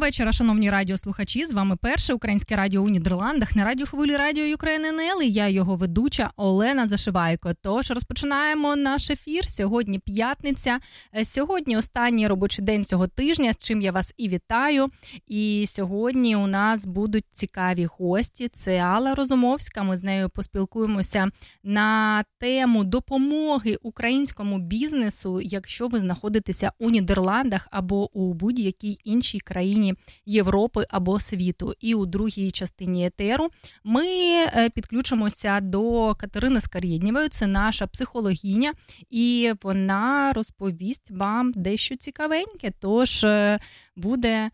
Вечора, шановні радіослухачі. З вами перше українське радіо у Нідерландах на радіохвилі Радіо України НЛ. і Я його ведуча Олена Зашивайко. Тож розпочинаємо наш ефір. Сьогодні п'ятниця. Е, сьогодні останній робочий день цього тижня, з чим я вас і вітаю. І сьогодні у нас будуть цікаві гості. Це Алла Розумовська. Ми з нею поспілкуємося на тему допомоги українському бізнесу, якщо ви знаходитеся у Нідерландах або у будь-якій іншій країні Європи або світу. І у другій частині етеру ми е, підключимося до Катерини Скарєднєвої, це наша психологіня, і вона розповість вам дещо цікавеньке. Тож е, буде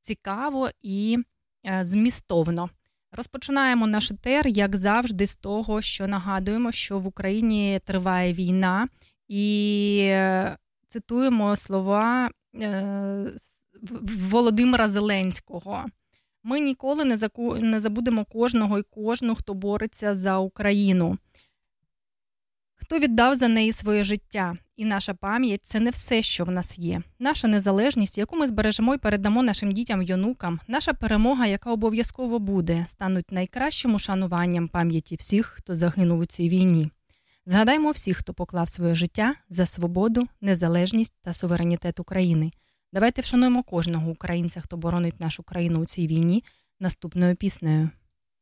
цікаво і е, змістовно. Розпочинаємо наш етер, як завжди, з того, що нагадуємо, що в Україні триває війна, і цитуємо слова Володимира Зеленського. Ми ніколи не заку... не забудемо кожного і кожну, хто бореться за Україну, хто віддав за неї своє життя. І наша пам'ять це не все, що в нас є. Наша незалежність, яку ми збережемо і передамо нашим дітям й онукам, наша перемога, яка обов'язково буде, стануть найкращим ушануванням пам'яті всіх, хто загинув у цій війні. Згадаймо всіх, хто поклав своє життя за свободу, незалежність та суверенітет України. Давайте вшануємо кожного українця, хто боронить нашу країну у цій війні, наступною піснею.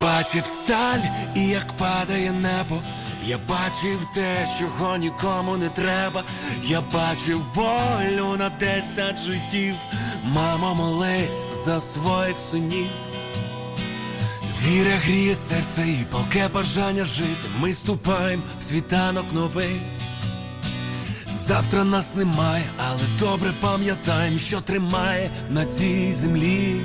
Бачив сталь і як падає небо. Я бачив те, чого нікому не треба. Я бачив болю на десять життів. Мамо, молись за своїх синів. Віра гріє серце і палке бажання жити. Ми ступаємо в світанок новий. Завтра нас немає, але добре пам'ятаємо, що тримає на цій землі.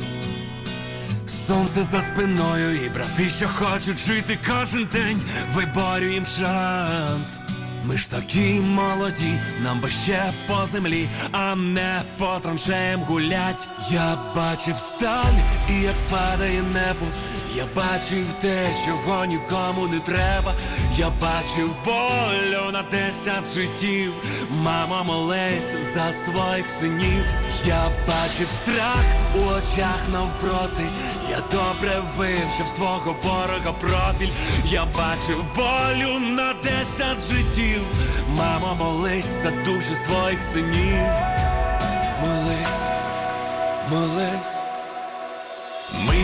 Сонце за спиною і брати, що хочуть жити кожен день, виборюєм шанс. Ми ж такі молоді, нам би ще по землі, а не по траншеям гулять. Я бачив сталь і як падає небо. Я бачив те, чого нікому не треба. Я бачив болю на десять життів. Мама молись за своїх синів. Я бачив страх у очах навпроти. Я добре вивчив свого ворога профіль. Я бачив болю на десять життів. Мама молись за душі своїх синів. Молись, молись.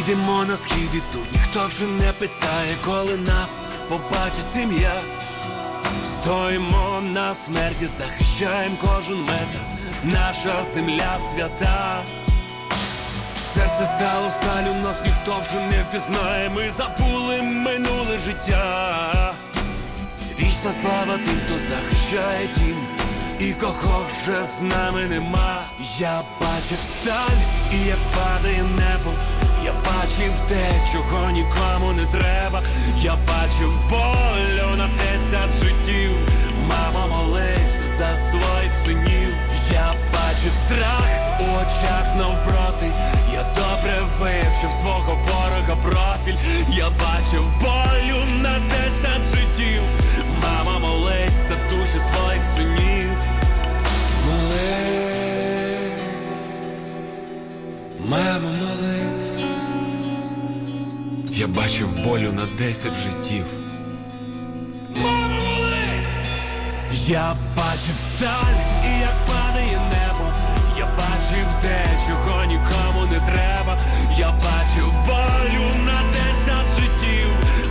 Йдемо на схід і тут ніхто вже не питає, коли нас побачить сім'я. Стоїмо на смерті, захищаємо кожен метр, наша земля свята. Серце стало сталю, нас ніхто вже не впізнає, ми забули минуле життя. Вічна слава тим, хто захищає дім, і кого вже з нами нема. Я бачив сталь, і як падає небо. Я бачив те, чого нікому не треба. Я бачив болю на десять життів. Мама молись за своїх синів. Я бачив страх у очах навпроти. Я добре вивчив свого ворога профіль. Я бачив болю на десять життів. Мама молись за душі своїх синів. Молись, мама молись. Я бачив болю на десять життів. Я бачив сталь і як падає небо. Я бачив те, чого нікому не треба. Я бачив болю на десять життів.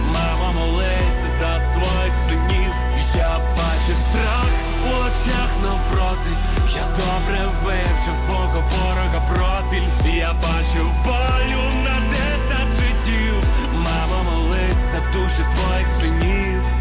Мама молись за своїх синів. Я бачив страх у очах навпроти. Я добре вивчив свого ворога пропіль. Я бачив болю на десять життів за душі своїх синів.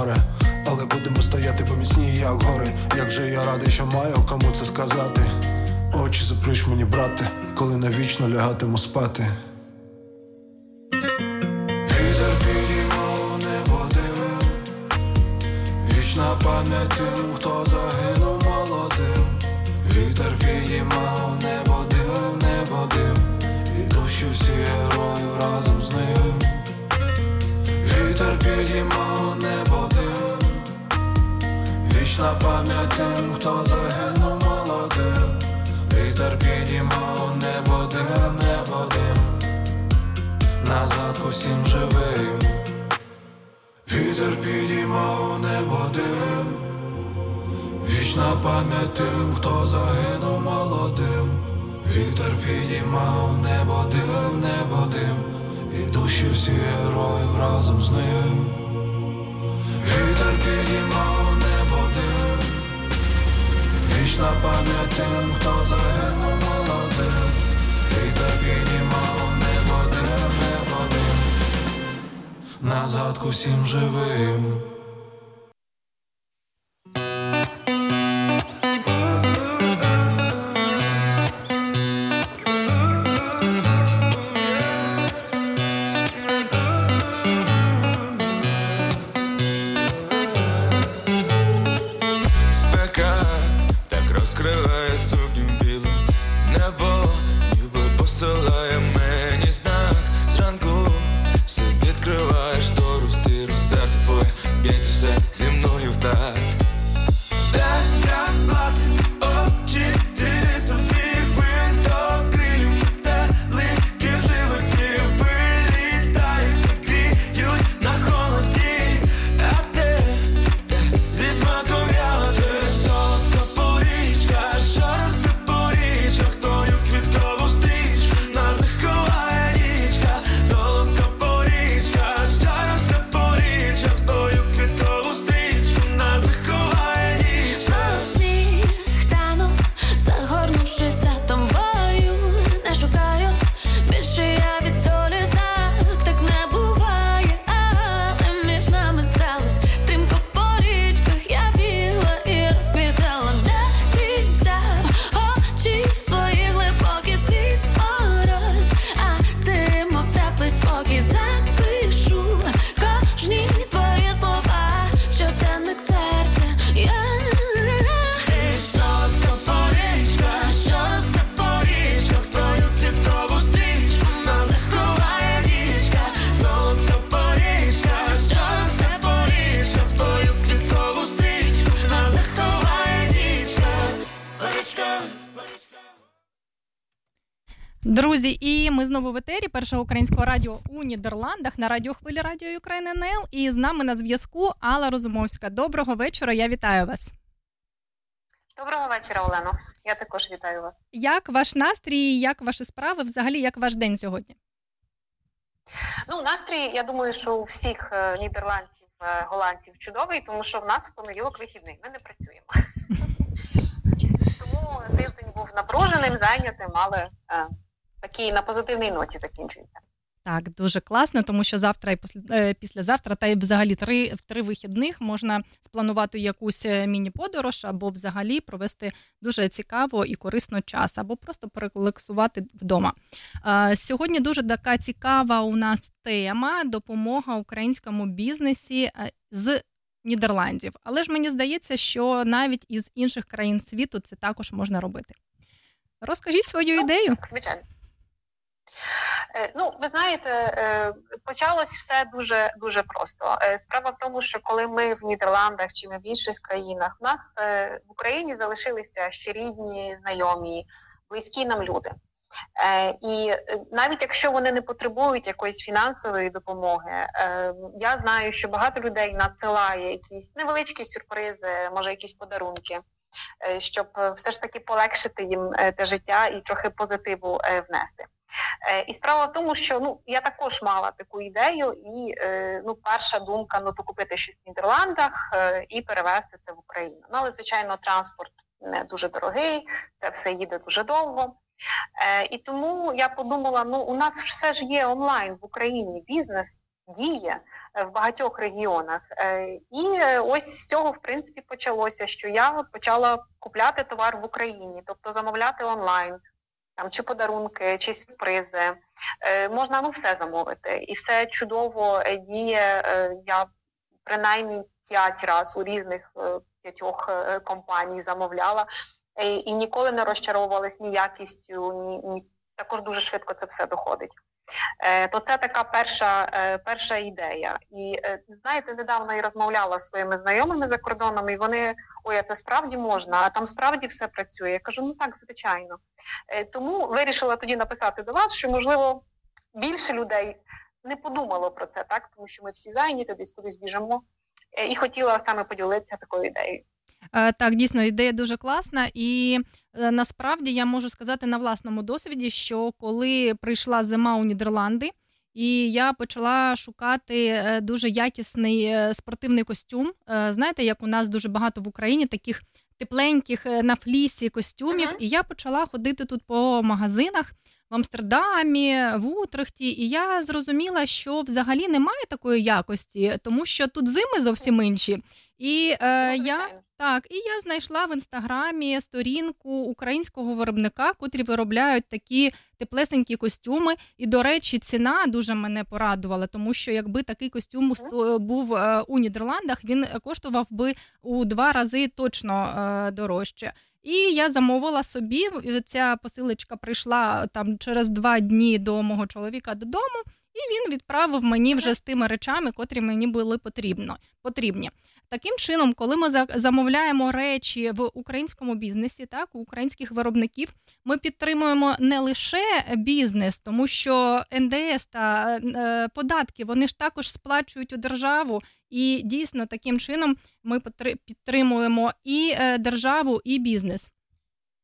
море, але будемо стояти поміцні, як гори. Як же я радий, що маю кому це сказати? Очі заплющ мені, брате, коли навічно лягатиму спати. усім живим, вітер підійма у небо дим, вічна пам'ять тим, хто загинув молодим, вітер підійма у небо дим, небо дим, і душі всі героїв разом з ним, вітер підійма у небо дим, вічна пам'ять тим, хто загинув молодим, вітер підійма назад к усім живим. першого українського радіо у Нідерландах на радіохвилі Радіо України НЛ. І з нами на зв'язку Алла Розумовська. Доброго вечора. Я вітаю вас. Доброго вечора, Олено. Я також вітаю вас. Як ваш настрій, як ваші справи? Взагалі, як ваш день сьогодні? Ну, настрій, я думаю, що у всіх е, нідерландців, е, голландців чудовий, тому що в нас в понеділок вихідний. Ми не працюємо. Тому тиждень був напруженим, зайнятим, але е, такий на позитивній ноті закінчується. Так, дуже класно, тому що завтра і після, е, післязавтра, та й взагалі три в три вихідних можна спланувати якусь е, міні-подорож або взагалі провести дуже цікаво і корисно час, або просто порелаксувати вдома. Е, Сьогодні дуже така цікава у нас тема допомога українському бізнесі з Нідерландів. Але ж мені здається, що навіть із інших країн світу це також можна робити. Розкажіть свою Ну, ідею. Так, звичайно. Е, Ну, ви знаєте, е, почалось все дуже дуже просто. Е, Справа в тому, що коли ми в Нідерландах чи ми в інших країнах, у нас в Україні залишилися ще рідні, знайомі, близькі нам люди. І навіть якщо вони не потребують якоїсь фінансової допомоги, я знаю, що багато людей надсилає якісь невеличкі сюрпризи, може якісь подарунки, щоб все ж таки полегшити їм те життя і трохи позитиву внести. Е, І справа в тому, що ну я також мала таку ідею, і е, ну перша думка ну то купити щось в Нідерландах е, і перевезти це в Україну. Ну але звичайно, транспорт не дуже дорогий, це все їде дуже довго. І тому я подумала: ну у нас все ж є онлайн в Україні, бізнес діє в багатьох регіонах. І ось з цього в принципі почалося, що я почала купляти товар в Україні, тобто замовляти онлайн. Там чи подарунки, чи сюрпризи. Е, можна ну все замовити, і все чудово е, діє. Е, я принаймні п'ять разів у різних п'ятьох компаній замовляла і ніколи не розчаровувалась ні якістю, ні, ні також дуже швидко це все доходить. Е, то це така перша, е, перша ідея. І е, знаєте, недавно я розмовляла зі своїми знайомими за кордоном, і вони ой, а це справді можна, а там справді все працює. Я кажу, ну так, звичайно. Тому вирішила тоді написати до вас, що можливо більше людей не подумало про це, так тому що ми всі зайняті, десь кудись біжимо. І хотіла саме поділитися такою ідеєю. Е, Так, дійсно, ідея дуже класна, і е, насправді я можу сказати на власному досвіді, що коли прийшла зима у Нідерланди, і я почала шукати е, дуже якісний спортивний костюм. Знаєте, як у нас дуже багато в Україні таких тепленьких на флісі костюмів, Мгм. і я почала ходити тут по магазинах. В Амстердамі, в Утрехті, і я зрозуміла, що взагалі немає такої якості, тому що тут зими зовсім інші. І е, Ну, я. Так, і я знайшла в інстаграмі сторінку українського виробника, котрі виробляють такі теплесенькі костюми. І, до речі, ціна дуже мене порадувала, тому що якби такий костюм був е, у Нідерландах, він коштував би у два рази точно е, дорожче. І я замовила собі. Ця посилочка прийшла там через два дні до мого чоловіка додому, і він відправив мені вже з тими речами, котрі мені були потрібно, потрібні. Таким чином, коли ми замовляємо речі в українському бізнесі, так у українських виробників, ми підтримуємо не лише бізнес, тому що НДС та е, податки вони ж також сплачують у державу, і дійсно таким чином ми підтримуємо і е, державу, і бізнес.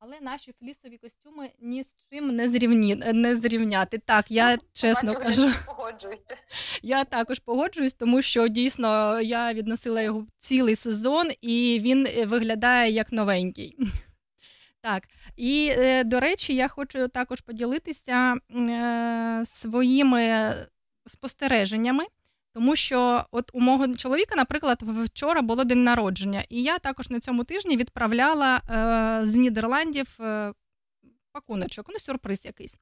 Але наші флісові костюми ні з чим не зрівні не зрівняти. Так, я чесно Бачу, кажу. погоджуються. Я також погоджуюсь, тому що дійсно я відносила його цілий сезон, і він е, виглядає як новенький. Так, і е, до речі, я хочу також поділитися е, своїми спостереженнями, тому що от у мого чоловіка, наприклад, вчора було день народження, і я також на цьому тижні відправляла е, з Нідерландів е, пакуночок, ну сюрприз якийсь.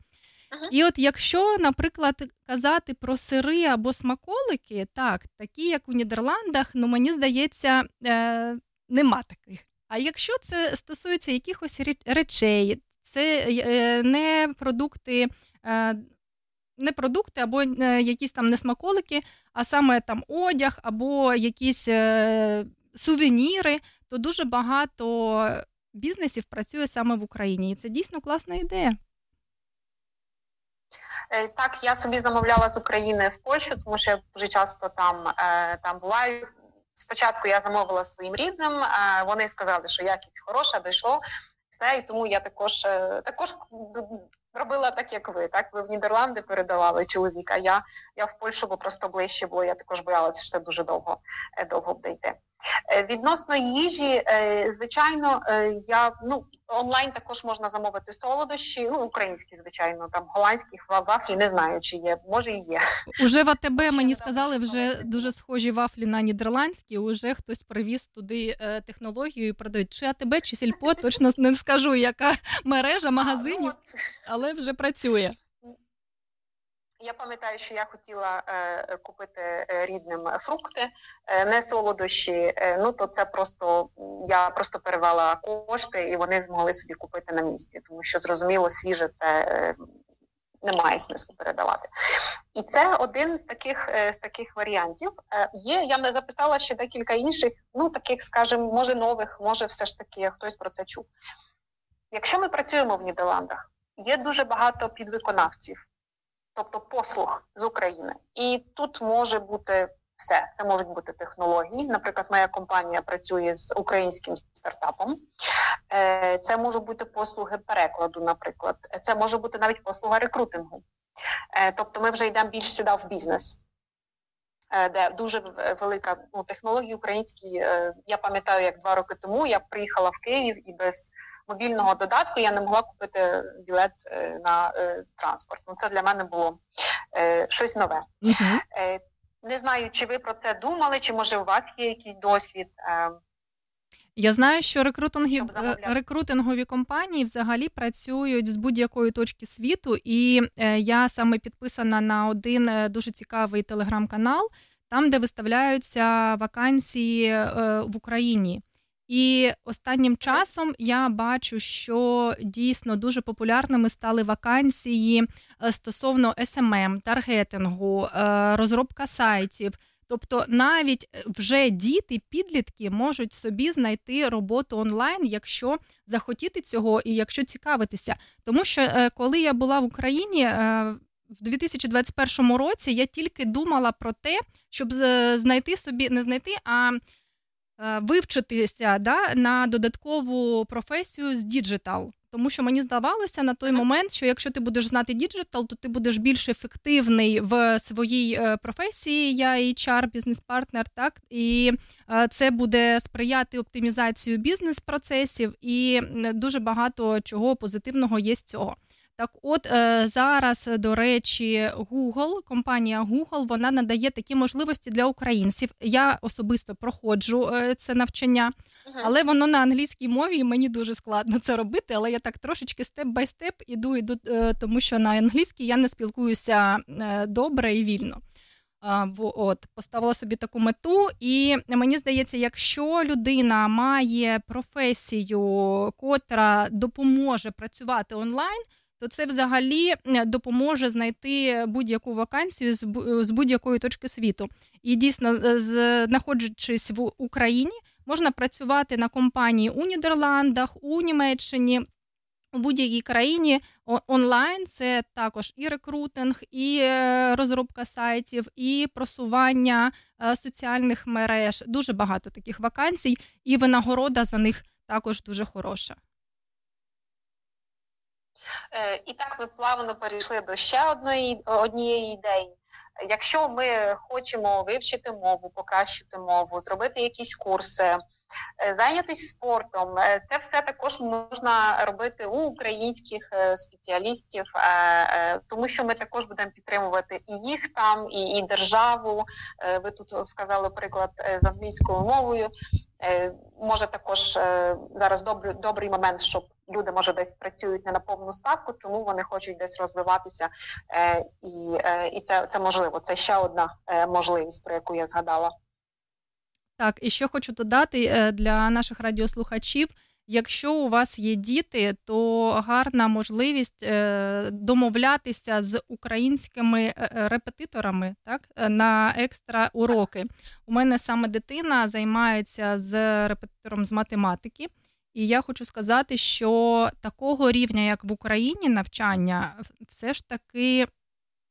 Ага. І от якщо, наприклад, казати про сири або смаколики, так, такі, як у Нідерландах, ну мені здається, е, нема таких. А якщо це стосується якихось речей, це е, не продукти, е, не продукти або е, якісь там не смаколики, а саме там одяг або якісь е, сувеніри, то дуже багато бізнесів працює саме в Україні. І це дійсно класна ідея. Е, Так, я собі замовляла з України в Польщу, тому що я дуже часто там, е, там буваю. Спочатку я замовила своїм рідним, вони сказали, що якість хороша, дійшло все, і тому я також, також робила так, як ви. Так, ви в Нідерланди передавали чоловіка. Я, я в Польщу, бо просто ближче було. Я також боялася, що це дуже довго, е, довго буде йти. Е, Відносно їжі, е, звичайно, е, я ну онлайн також можна замовити солодощі, ну українські, звичайно, там голландські ва- вафлі, не знаю, чи є, може і є. Уже в АТБ мені сказали, вже дуже схожі вафлі на нідерландські. Уже хтось привіз туди технологію і продають. Чи АТБ, чи сільпо, точно не скажу, яка мережа Ну, магазинів, але вже працює. Я пам'ятаю, що я хотіла е, купити е, рідним фрукти, е, не солодощі. Е, ну то це просто я просто перевела кошти, і вони змогли собі купити на місці, тому що зрозуміло, свіже це е, немає смислу передавати. І це один з таких е, з таких варіантів. Е, є я не записала ще декілька інших, ну таких, скажімо, може нових, може, все ж таки хтось про це чув. Якщо ми працюємо в Нідерландах, є дуже багато підвиконавців тобто послуг з України. І тут може бути все. Це можуть бути технології. Наприклад, моя компанія працює з українським стартапом. Е, Це можуть бути послуги перекладу, наприклад. Це може бути навіть послуга рекрутингу. Е, Тобто, ми вже йдемо більш сюди в бізнес. е, Де дуже велика ну, технології українські. Я пам'ятаю, як два роки тому я приїхала в Київ і без мобільного додатку я не могла купити білет е, на е, транспорт. Ну це для мене було е, щось нове. Угу. Не знаю, чи ви про це думали, чи може у вас є якийсь досвід. Я знаю, що рекрутинги, рекрутингові компанії взагалі працюють з будь-якої точки світу, і я саме підписана на один дуже цікавий телеграм-канал, там, де виставляються вакансії в Україні. І останнім часом я бачу, що дійсно дуже популярними стали вакансії е, стосовно SMM, таргетингу, е, розробка сайтів. Тобто навіть е, вже діти, підлітки можуть собі знайти роботу онлайн, якщо захотіти цього і якщо цікавитися. Тому що коли я була в Україні в 2021 році, я тільки думала про те, щоб знайти собі, не знайти, а вивчитися да, на додаткову професію з digital. Тому що мені здавалося на той момент, що якщо ти будеш знати digital, то ти будеш більш ефективний в своїй е, професії. Я HR, бізнес-партнер, так і е, це буде сприяти оптимізацію бізнес-процесів, і дуже багато чого позитивного є з цього. Так, от е, зараз, до речі, Google, компанія Google, вона надає такі можливості для українців. Я особисто проходжу е, це навчання, але воно на англійській мові, і мені дуже складно це робити. Але я так трошечки степ бай степ іду, іду, е, тому що на англійській я не спілкуюся е, добре і вільно. От поставила собі таку мету, і мені здається, якщо людина має професію, котра допоможе працювати онлайн, то це взагалі допоможе знайти будь-яку вакансію з будь-якої точки світу. І дійсно, е, знаходячись в Україні, можна працювати на компанії у Нідерландах, у Німеччині. У будь-якій країні онлайн це також і рекрутинг, і е, розробка сайтів, і просування е, соціальних мереж. Дуже багато таких вакансій, і винагорода за них також дуже хороша. Е, І так ми плавно перейшли до ще одної однієї ідеї. Якщо ми хочемо вивчити мову, покращити мову, зробити якісь курси, е, зайнятися спортом, е, це все також можна робити у українських спеціалістів, тому що ми також будемо підтримувати і їх там, і, і державу. Ви тут вказали приклад з англійською мовою. Може також зараз добрий, добрий момент, щоб люди може десь працюють не на повну ставку, тому вони хочуть десь розвиватися, е, і, е, і це, це можливо. Це ще одна е, можливість, про яку я згадала. Так, і ще хочу додати для наших радіослухачів. Якщо у вас є діти, то гарна можливість домовлятися з українськими репетиторами так, на екстра уроки. У мене саме дитина займається з репетитором з математики, і я хочу сказати, що такого рівня, як в Україні, навчання, все ж таки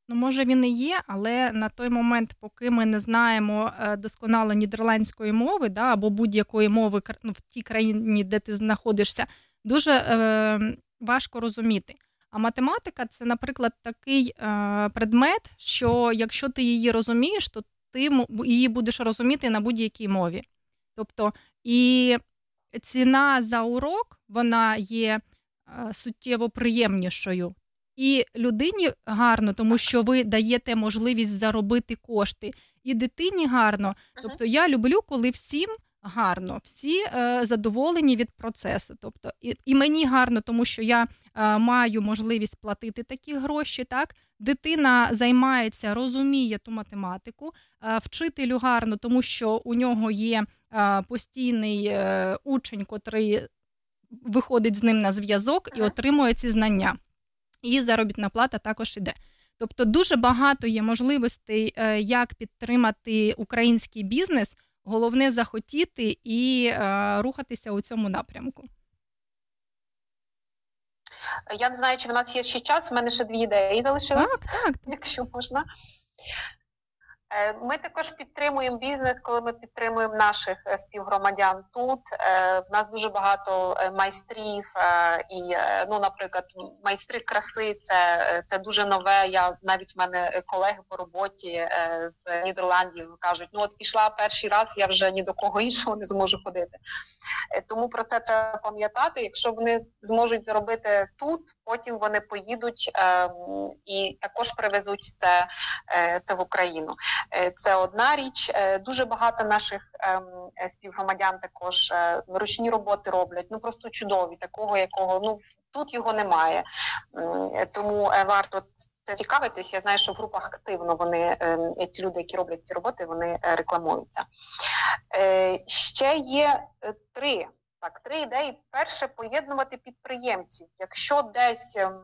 Ну, може, він і є, але на той момент, поки ми не знаємо е, досконало нідерландської мови, да, або будь-якої мови ну, в тій країні, де ти знаходишся, дуже е, важко розуміти. А математика це, наприклад, такий е, предмет, що якщо ти її розумієш, то ти її будеш розуміти на будь-якій мові. Тобто, і ціна за урок вона є е, суттєво приємнішою. І людині гарно, тому що ви даєте можливість заробити кошти, і дитині гарно. Тобто я люблю, коли всім гарно, всі е, задоволені від процесу. Тобто, і, і мені гарно, тому що я е, маю можливість платити такі гроші. Так, дитина займається, розуміє ту математику, е, вчителю гарно, тому що у нього є е, постійний е, учень, котрий виходить з ним на зв'язок і отримує ці знання. І заробітна плата також іде. Тобто дуже багато є можливостей, як підтримати український бізнес. Головне захотіти і е, рухатися у цьому напрямку. Я не знаю, чи в нас є ще час. У мене ще дві ідеї залишились, так, так. якщо можна. Е, ми також підтримуємо бізнес, коли ми підтримуємо наших е, співгромадян тут. Е, в нас дуже багато майстрів і, ну, наприклад, майстри краси це це дуже нове. Я навіть в мене колеги по роботі з Нідерландів кажуть: ну от пішла перший раз, я вже ні до кого іншого не зможу ходити. Тому про це треба пам'ятати. Якщо вони зможуть заробити тут, потім вони поїдуть ем, і також привезуть це, це в Україну. Е, це одна річ. Е, дуже багато наших ем, співгромадян також е, ручні роботи роблять. Ну просто чудові, такого якого ну тут його немає. Тому варто це цікавитись. Я знаю, що в групах активно вони ем, ці люди, які роблять ці роботи, вони рекламуються. Ще є три. Так, три ідеї. Перше поєднувати підприємців. Якщо десь ем,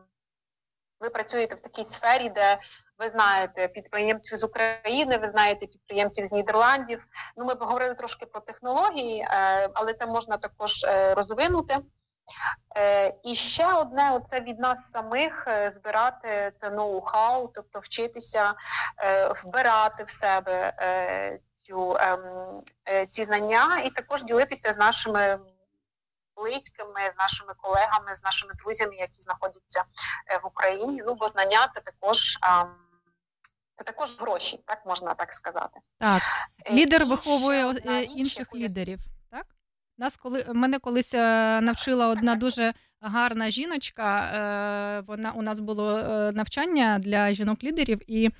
ви працюєте в такій сфері, де ви знаєте підприємців з України, ви знаєте підприємців з Нідерландів. Ну, ми поговорили трошки про технології, е, але це можна також е, розвинути. Е, і ще одне, оце від нас самих збирати це ноу-хау, тобто вчитися вбирати в себе цю, ем, ці знання, і також ділитися з нашими близькими, з нашими колегами, з нашими друзями, які знаходяться в Україні. Ну, бо знання це також. Це також гроші, так можна так сказати. Так, е, лідер виховує е, інших лідерів. Так, нас коли мене колись е, навчила одна дуже гарна жіночка. Вона у нас було навчання для жінок-лідерів, і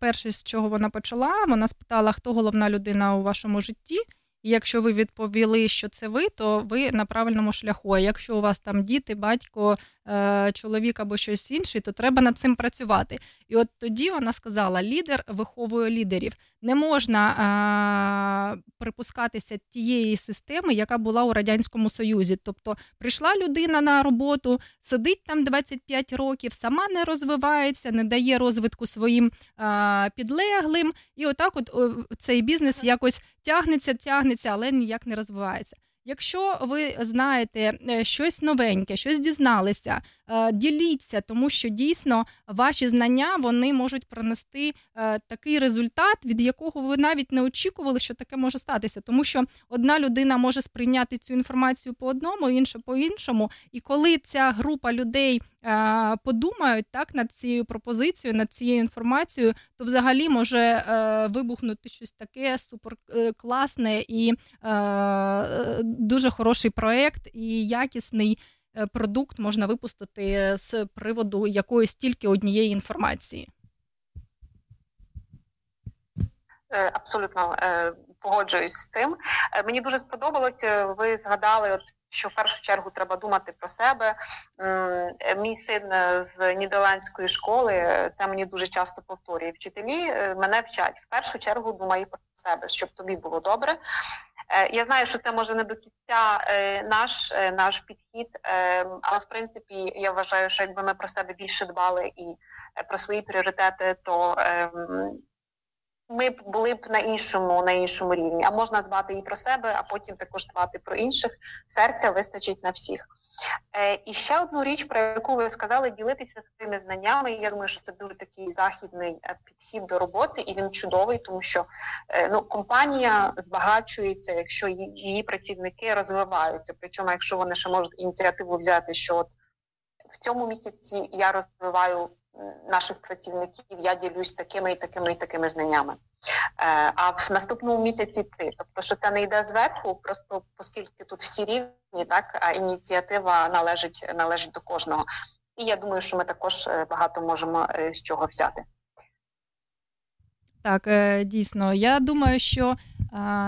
перше, з чого вона почала, вона спитала, хто головна людина у вашому житті. І якщо ви відповіли, що це ви, то ви на правильному шляху. А якщо у вас там діти, батько, чоловік або щось інше, то треба над цим працювати. І от тоді вона сказала: лідер виховує лідерів. Не можна а, е, припускатися тієї системи, яка була у радянському союзі. Тобто прийшла людина на роботу, сидить там 25 років, сама не розвивається, не дає розвитку своїм а, підлеглим, і отак, от цей бізнес якось тягнеться, тягнеться, але ніяк не розвивається. Якщо ви знаєте е, щось новеньке, щось дізналися, Е, діліться, тому що дійсно ваші знання вони можуть принести е, такий результат, від якого ви навіть не очікували, що таке може статися. Тому що одна людина може сприйняти цю інформацію по одному, інша по іншому. І коли ця група людей подумають так над цією пропозицією, над цією інформацією, то взагалі може вибухнути щось таке суперкласне і дуже хороший проект і якісний. Е, продукт можна випустити з приводу якоїсь тільки однієї інформації. Е, абсолютно е, погоджуюсь з цим. Мені дуже сподобалося. Ви згадали, що в першу чергу треба думати про себе. Мій син з нідерландської школи це мені дуже часто повторює. Вчителі мене вчать в першу чергу думай про себе, щоб тобі було добре. Е, я знаю, що це може не до кінця е, наш е, наш підхід, але в принципі я вважаю, що якби ми про себе більше дбали і про свої пріоритети, то ем, ми б були б на іншому на іншому рівні. А можна дбати і про себе, а потім також дбати про інших. Серця вистачить на всіх. Е, І ще одну річ, про яку ви сказали, ділитися своїми знаннями. Я думаю, що це дуже такий західний е, підхід до роботи, і він чудовий, тому що е, ну компанія збагачується, якщо її працівники розвиваються. Причому, якщо вони ще можуть ініціативу взяти, що от в цьому місяці я розвиваю наших працівників, я ділюсь такими і такими і такими знаннями. Е, а в наступному місяці ти. Тобто, що це не йде зверху, просто оскільки тут всі рівні, так а ініціатива належить належить до кожного. І я думаю, що ми також е, багато можемо е, з чого взяти. Так, дійсно. Я думаю, що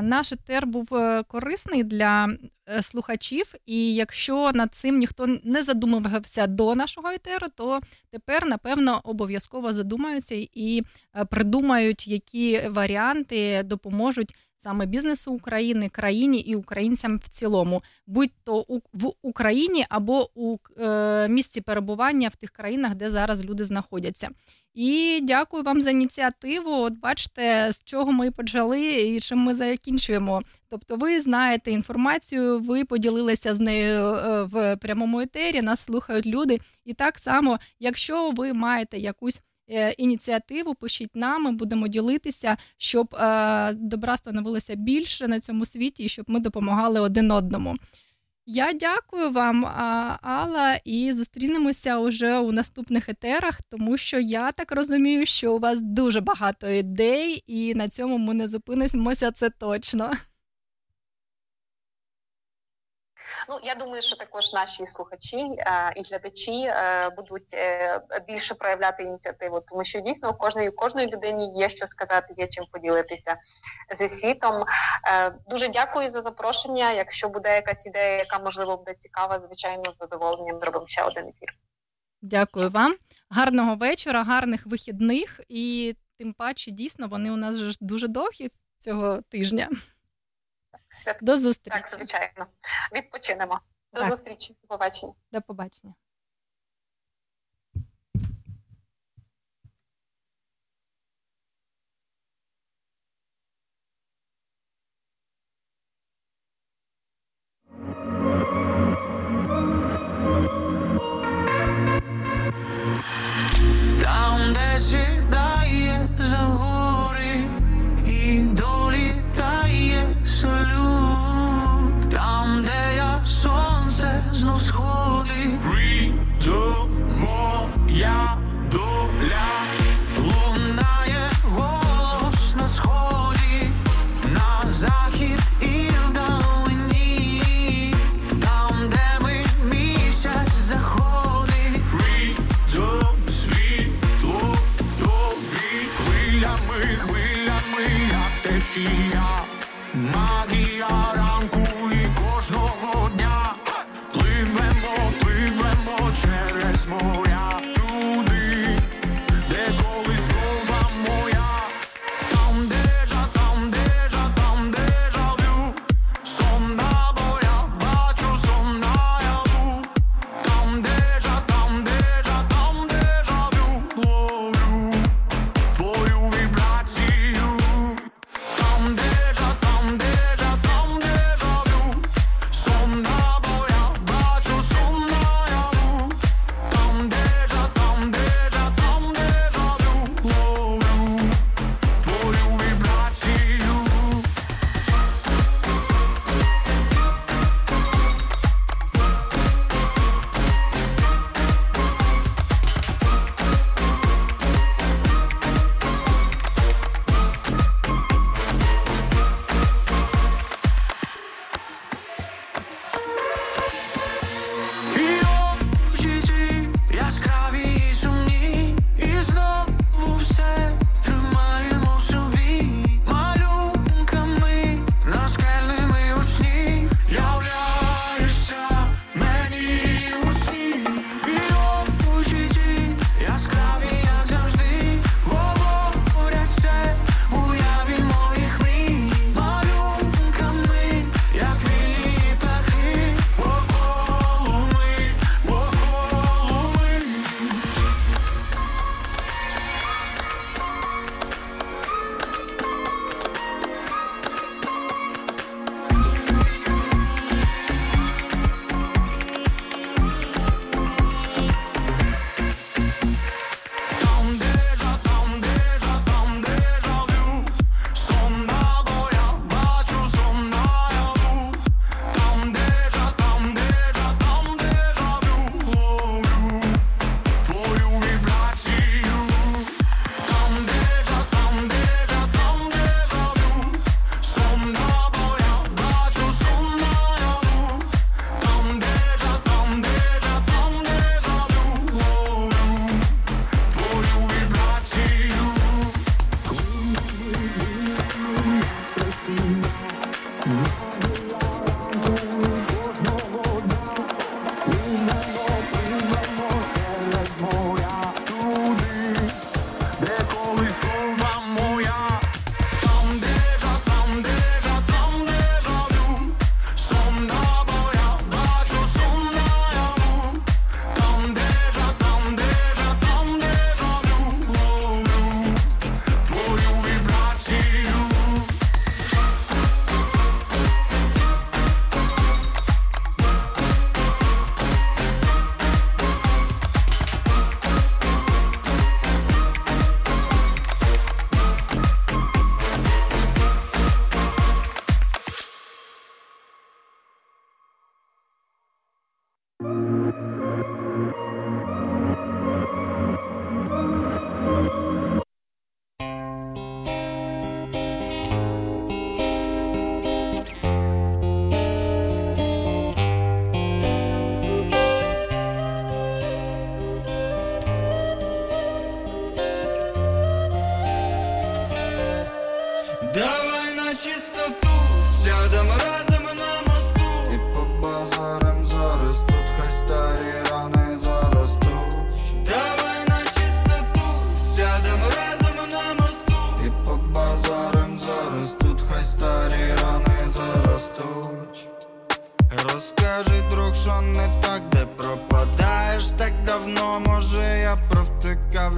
наш етер був е, корисний для е, слухачів, і якщо над цим ніхто не задумувався до нашого етеру, то тепер, напевно, обов'язково задумаються і е, придумають, які варіанти допоможуть саме бізнесу України, країні і українцям в цілому, будь то в Україні або у е, місці перебування в тих країнах, де зараз люди знаходяться. І дякую вам за ініціативу. От бачите, з чого ми почали і чим ми закінчуємо. Тобто, ви знаєте інформацію, ви поділилися з нею е, в прямому етері, нас слухають люди. І так само, якщо ви маєте якусь ініціативу, пишіть нам, ми будемо ділитися, щоб е, добра становилося більше на цьому світі, і щоб ми допомагали один одному. Я дякую вам, Алла, і зустрінемося уже у наступних етерах, тому що я так розумію, що у вас дуже багато ідей, і на цьому ми не зупинимося, це точно. Ну я думаю, що також наші слухачі е, і глядачі е, будуть е, більше проявляти ініціативу, тому що дійсно у кожної у кожної людині є що сказати, є чим поділитися зі світом. Дуже дякую за запрошення. Якщо буде якась ідея, яка можливо буде цікава, звичайно, з задоволенням зробимо ще один ефір. Дякую вам. Гарного вечора, гарних вихідних, і тим паче, дійсно, вони у нас дуже довгі цього тижня. Свят... До зустрічі. Так, звичайно. Відпочинемо. До Так. зустрічі. До побачення. До побачення. Як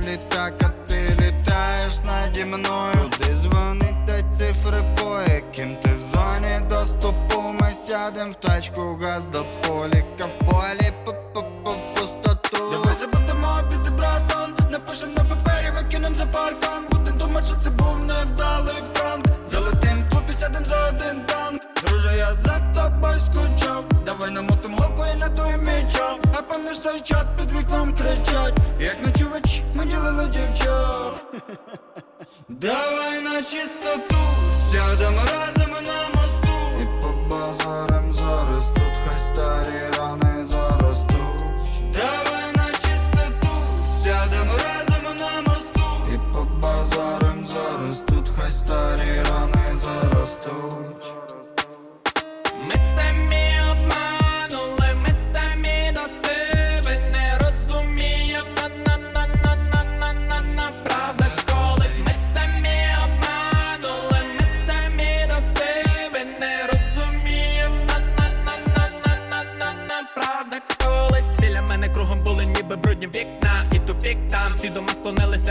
провтикав літак, ти літаєш наді мною. Куди дзвонить та цифри, по яким ти в зоні доступу? Ми сядем в тачку, газ до поліка. В полі по пустоту. Забудемо обіди, братан Напишем на папері, викинем за паркан. Будем думать, що це був невдалий пранк. Залетим в сядем за один танк. Друже, я за тобою скучав. Давай намотим голку і надуєм мічо А пам'ятаєш той чат під вікном кричать Давай на чистоту Сядем разом на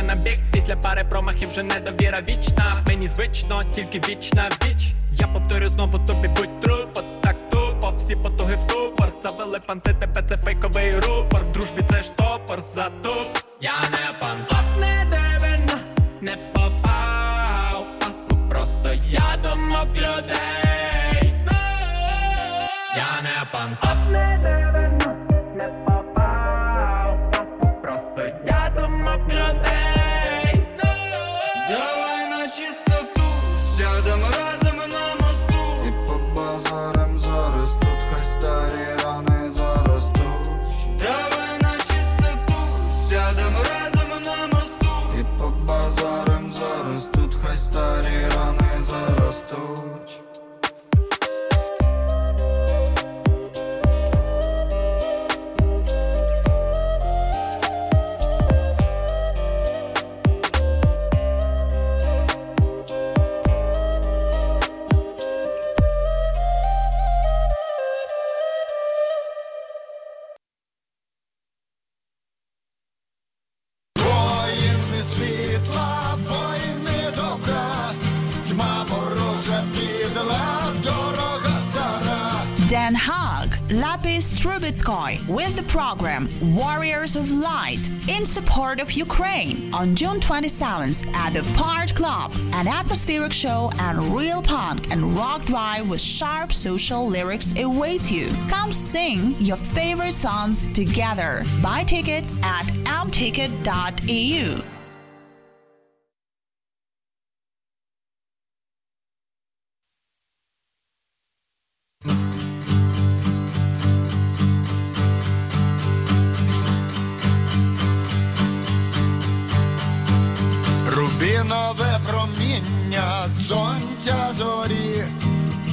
на бік. Після пари промахів вже недовіра вічна. Мені звично, тільки вічна віч. Я повторю знову тобі будь трупо так тупо, всі потуги в ступор. Завели панти, тебе це фейковий рупор. Дружбі це штопор, затуп Я не пан, with the program Warriors of Light in support of Ukraine on June 27th at the Part Club, an atmospheric show and real punk and rock drive with sharp social lyrics awaits you. Come sing your favorite songs together. Buy tickets at amticket.eu. сонця зорі,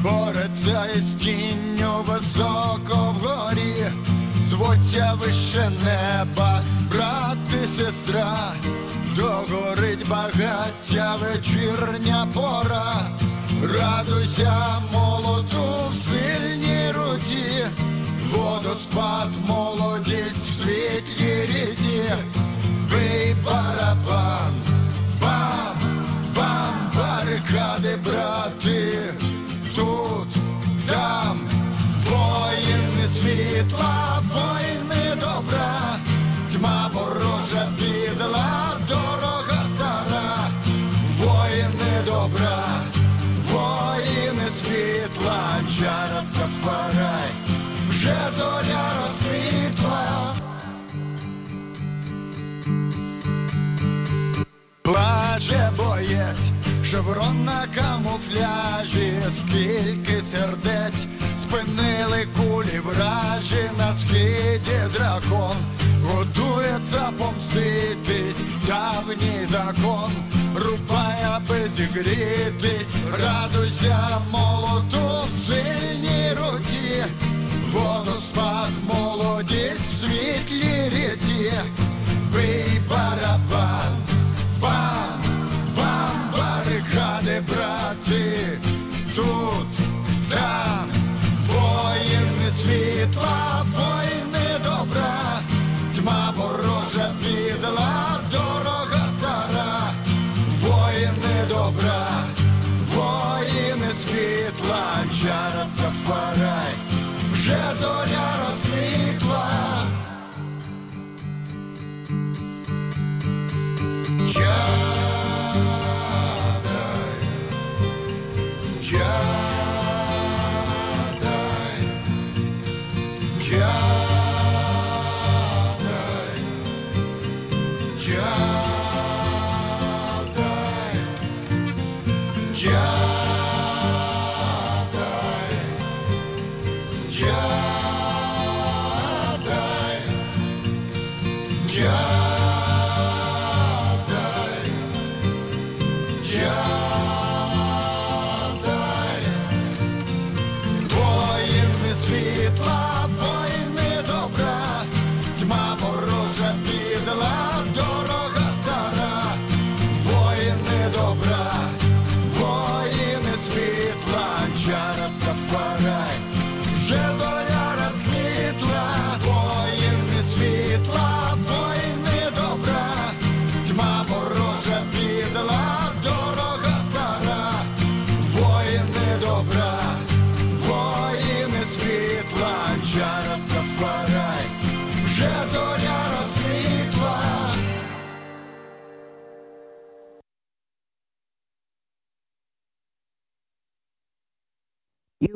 бореться із тінню високо вгорі, звуться вище неба, брат і сестра, догорить багаття вечірня пора, радуйся молоту в сильній руці, водоспад, молодість в світлій ріці, бий барабан. Барикади, брати, тут, там, воїни світла, воїни шеврон на камуфляжі, скільки сердець спинили кулі вражі на схиді дракон, готується помститись, давній закон, рубає, аби зігрітись, радуйся молоту в сильній руці, водоспад, молодість в світлій ріці, бий барабан. Бам, брати тут, там воїни світла, воїни добра, тьма ворожа бідла, дорога стара, воїни добра, воїни світла, чара стафарай, вже зоря роз. just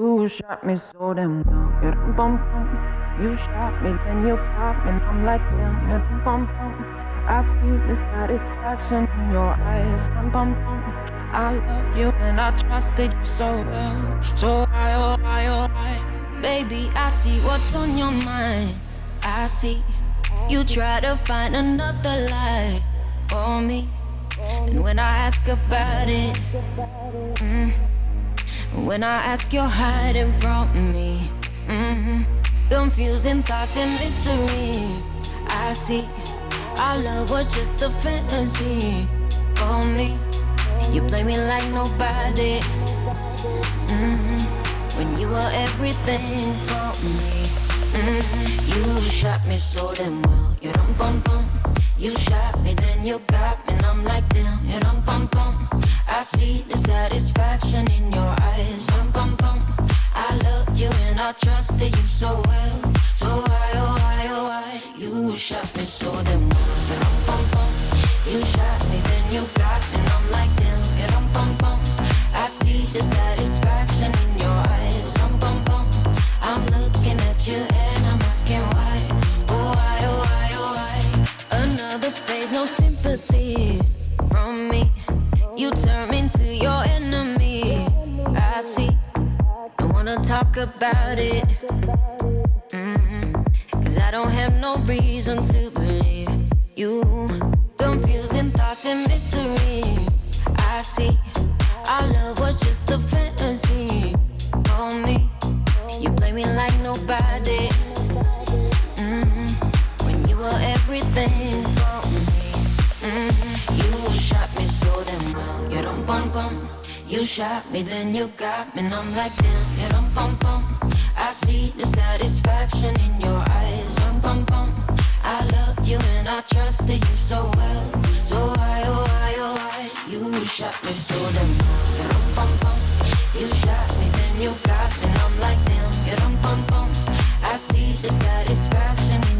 You shot me so damn well. Bum bum. You shot me, then you me, and I'm like damn. Yeah, bum bum. I see the satisfaction in your eyes. Dum bum bum. I love you and I trusted you so well. So I, oh I, oh I. Baby, I see what's on your mind. I see you try to find another lie for me. And when I ask about it, mm, when I ask, you're hiding from me. mm Confusing thoughts and mystery. I see our love was just a fantasy for me. You play me like nobody. mm When you were everything for me. mm You shot me so damn well. You dum bum bum. You shot me, then you got me, and I'm like damn. You dum bum bum. I see the satisfaction in your eyes. Dum bum bum. I loved you and I trusted you so well. So why, oh why, oh why? You shot me so damn well. You dum bum bum. You shot me, then you got me, and I'm like damn. You dum bum bum. I see the satisfaction in your eyes. Dum bum bum. I'm looking at you Phase, no sympathy from me. You turn into your enemy. I see. Don't wanna talk about it. Mm-mm. Cause I don't have no reason to believe you. Confusing thoughts and mystery. I see. Our love was just a fantasy. For me. You play me like nobody. Mm-mm. When you were everything. You shot me so damn well. You don't bum bum. You shot me, then you got me, and I'm like damn. You don't bum bum. I see the satisfaction in your eyes. Dum bum bum. I loved you and I trusted you so well. So why, oh why, oh why? You shot me so damn well. You dum bum bum. You shot me, then you got me, and I'm like damn. You dum bum bum. I see the satisfaction in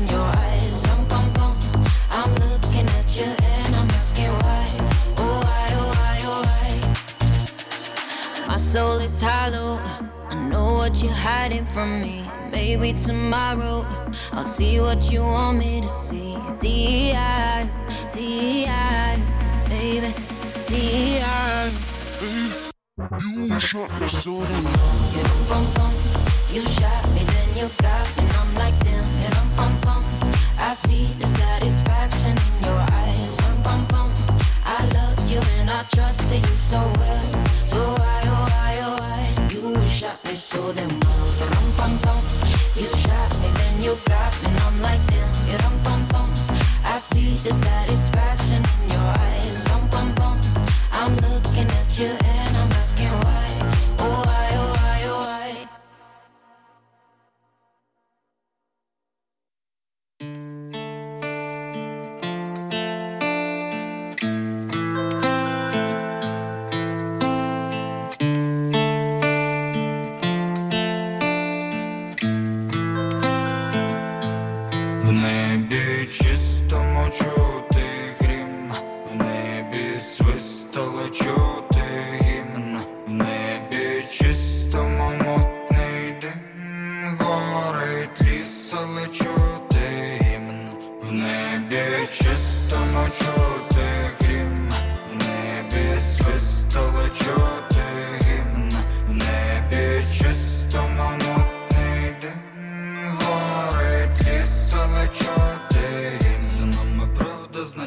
soul is hollow. I know what you're hiding from me. Maybe tomorrow I'll see what you want me to see. D.I. D.I. Baby. D.I. You shot me so damn You bum bum. You shot me, then you got me, and I'm like damn. You dum bum bum. I see the satisfaction in your eyes. Dum bum bum. I loved you and I trusted you so well. So why, oh shot me so damn well. You dum bum bum. You shot me, then you got me, and I'm like damn. You dum bum bum. I see the satisfaction in your eyes. Dum bum bum. I'm looking at you небі чистому чути грім, в небі свистало чути гімн, в небі чистому мутний дим, горить ліс, але чути гімн, в небі чистому чути.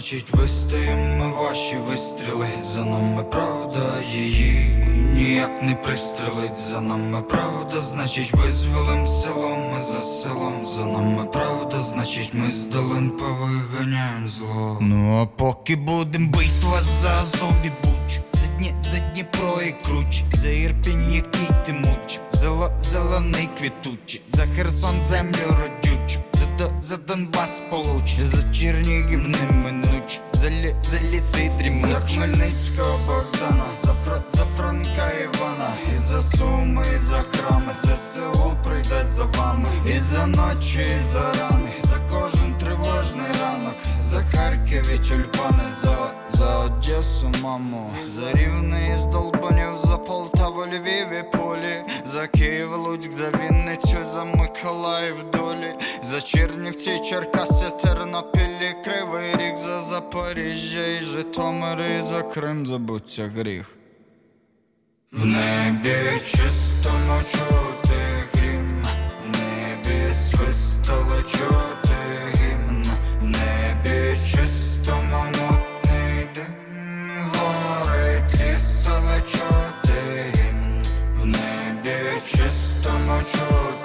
Значить вистоїмо ваші вистріли, за нами правда її ніяк не пристрелить. За нами правда, значить визволим селом, ми за селом, за нами правда, значить ми з долин повиганяєм зло. Ну а поки будем битва за Азов і Буч, за Дні, за Дніпро і Круч, за Ірпінь, який ти муч, за, зелений квітучий, за Херсон землю родючу, за, Донбас получ, за Чернігів неминуч, за, лі, за ліси дрімуч. За Хмельницького Богдана, за, Фра, за Франка Івана, і за Суми, і за храми, ЗСУ прийде за вами, і за ночі, і за рани, за кожен тривожний ранок, за Харків і тюльпани, за, за Одесу, маму, за Рівне із Долбанів, за Полтаву, Львів і Полі, за Київ, Луцьк, за Вінницю, за Миколаїв, долі, за Чернівці, Черкаси, Тернопіль, Кривий Ріг, за Запоріжжя і Житомир, і за Крим забуться гріх. В небі чистому чути грім, в небі свистало чути гімн, в небі чистому чистому чути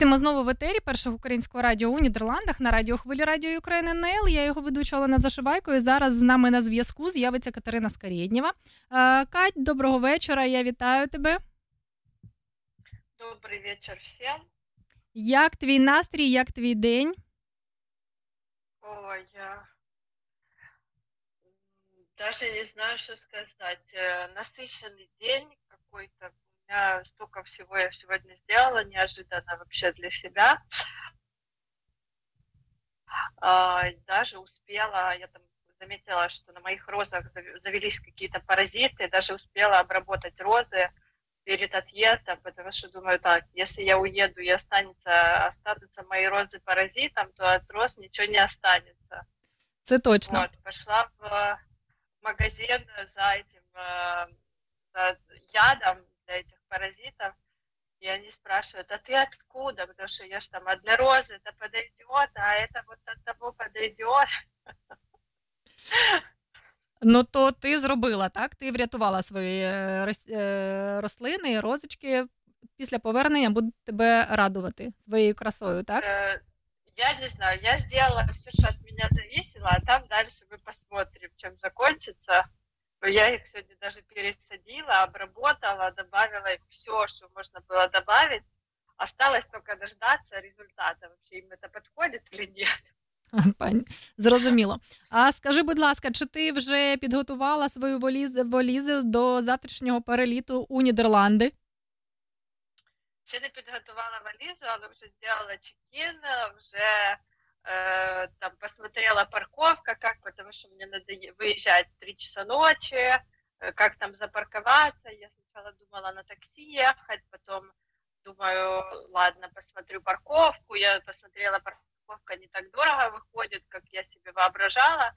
Друзі, ми знову в етері першого українського радіо у Нідерландах на радіохвилі Радіо України НЛ. Я його ведуча Олена Зашивайко. І зараз з нами на зв'язку з'явиться Катерина Скарєднєва. Е, Кать, доброго вечора. Я вітаю тебе. Добрый вечер всем. Як твій настрій, як твій день? Ой, я м, даже не знаю, что сказать. Э, Насыщенный день какой-то. Меня столько всего я сегодня сделала, неожиданно вообще для себя. А, Даже успела, я там заметила, что на моих розах завелись какие-то паразиты, даже успела обработать розы перед отъездом, потому что думаю, так, если я уеду и останется, останутся мои розы паразитом, то от роз ничего не останется. Це точно. Вот, пошла в магазин за этим э, за ядом для этих паразитов, и они спрашивают, а ты откуда? Потому что я ж там, а для розы это подойдет, а это вот от того подойдет. Ну то ти зробила, так? Ти врятувала свої е, рос- е, рослини, розочки після повернення будуть тебе радувати своєю красою, так? Э, Я не знаю, я сделала все, что от меня зависело, а там дальше мы посмотрим, чем закончится. Я их сегодня даже пересадила, обработала, добавила все, что можно было добавить. Осталось только дождаться результата, вообще им это подходит или нет. Пані, зрозуміло. А скажи, будь ласка, чи ти вже підготувала свою волізу до завтрашнього переліту у Нідерланди? Ще не підготувала валізу, але вже зробила чекін, вже э, там посмотрела парковка, как, потому что мне надо выезжать в 3 часа ночи, э, как там запарковаться. Я сначала думала на такси ехать, потом думаю, ладно, посмотрю парковку. Я посмотрела, парковка не так дорого выходит, как я себе воображала.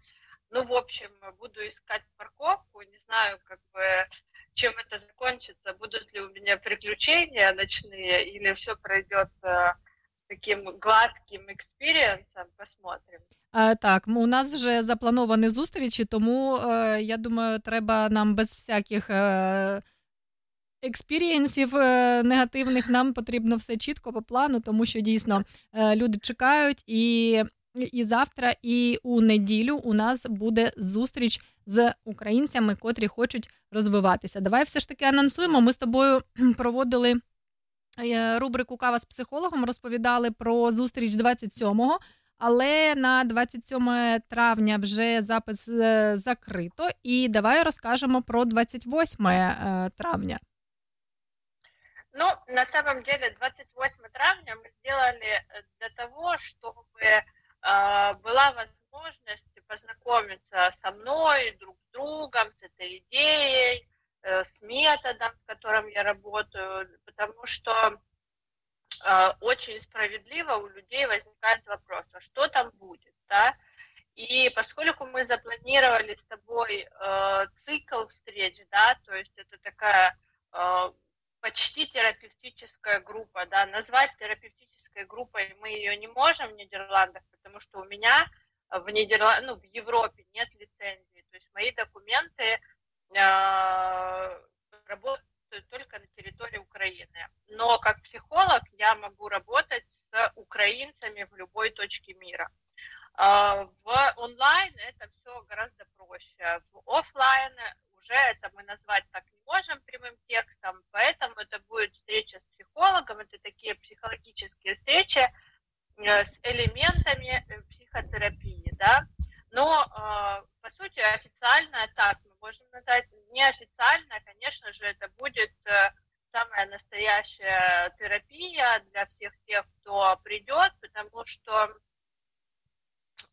Ну, в общем, буду искать парковку, не знаю, как бы, чем это закончится, будут ли у меня приключения ночные, или все пройдет э, таким гладким экспириенсом, посмотрим. Так, у нас вже заплановані зустрічі, тому е, я думаю, треба нам без всяких е, experience ів е, негативних. Нам потрібно все чітко по плану, тому що дійсно люди чекають, і, і завтра, і у неділю у нас буде зустріч з українцями, котрі хочуть розвиватися. Давай все ж таки анонсуємо. Ми з тобою проводили рубрику Кава з психологом, розповідали про зустріч 27-го. Але на 27 травня вже запис е, закрито. І давай розкажемо про 28 е, травня. Ну, на самом деле, 28 травня мы сделали э, для того, чтобы э, была возможность познакомиться со мной, друг с другом, с этой идеей, э, С методом, в котором я работаю, потому что э, очень справедливо у людей возникает вопрос, а что там будет, да? И поскольку мы запланировали с тобой э, цикл встреч, да, то есть это такая э, почти терапевтическая группа, да, назвать терапевтической группой мы ее не можем в Нидерландах, потому что у меня в Нидерландах, ну, в Европе нет лицензии, то есть мои документы э, работают только на территории Украины. Но как психолог я могу работать с украинцами в любой точке мира. А, В онлайн это все гораздо проще. В офлайн уже это мы назвать так не можем прямым текстом, поэтому это будет встреча с психологом, это такие психологические встречи э, с элементами э, психотерапии, да. Но э, по сути официально так мы можем назвать, неофициально, конечно же, это будет э, самая настоящая терапия для всех тех, кто придет, потому что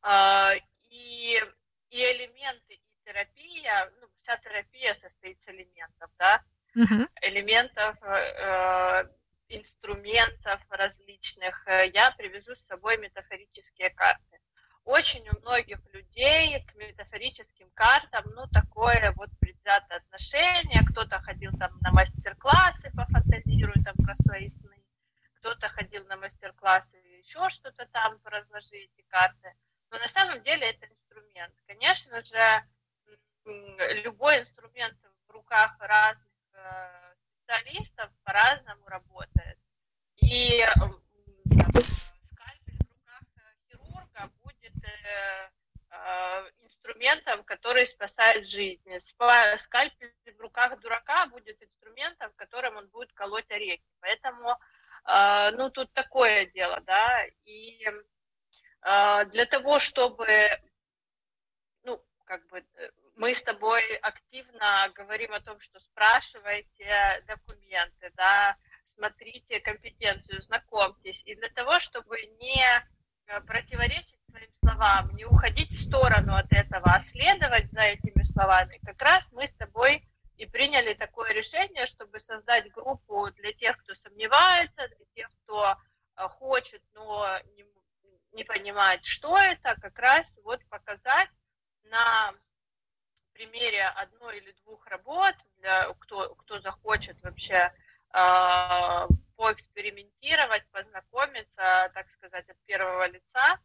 а, и, и элементы, и терапия, ну, вся терапия состоит из элементов, да, элементов, э, инструментов различных. Э, Я привезу с собой метафорические карты. Очень у многих людей к метафорическим картам, ну, такое вот предвзятое отношение. Кто-то ходил там на мастер-классы по фантазирую там про свои сны, кто-то ходил на мастер-классы еще что-то там по эти карты. Но на самом деле это инструмент. Конечно же, любой инструмент в руках разных э, специалистов по-разному работает. И м, там, скальпель в руках э, хирурга будет э, э, инструментом, который спасает жизни. Скальпель в руках дурака будет инструментом, которым он будет колоть орехи. Поэтому, э, ну, тут такое дело, да, и э, для того, чтобы, ну, как бы, э, мы с тобой активно говорим о том, что спрашивайте документы, да, смотрите компетенцию, знакомьтесь. И для того, чтобы не э, противоречить своим словам, не уходить в сторону от этого, а следовать за этими словами, как раз мы с тобой и приняли такое решение, чтобы создать группу для тех, кто сомневается, для тех, кто э, хочет, но не, не понимает, что это, как раз вот показать на примере одной или двух работ, для, кто, кто захочет вообще э, поэкспериментировать, познакомиться, так сказать, от первого лица.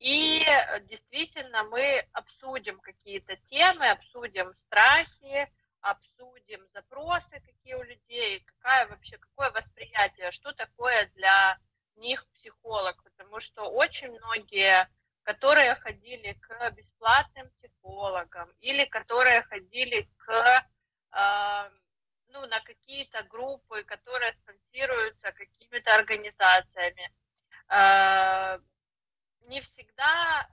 И действительно мы обсудим какие-то темы, обсудим страхи, обсудим запросы, какие у людей, какая вообще, какое восприятие, что такое для них психолог, потому что очень многие, которые ходили к бесплатным психологам или которые ходили к, э, ну, на какие-то группы, которые спонсируются какими-то организациями, э, не всегда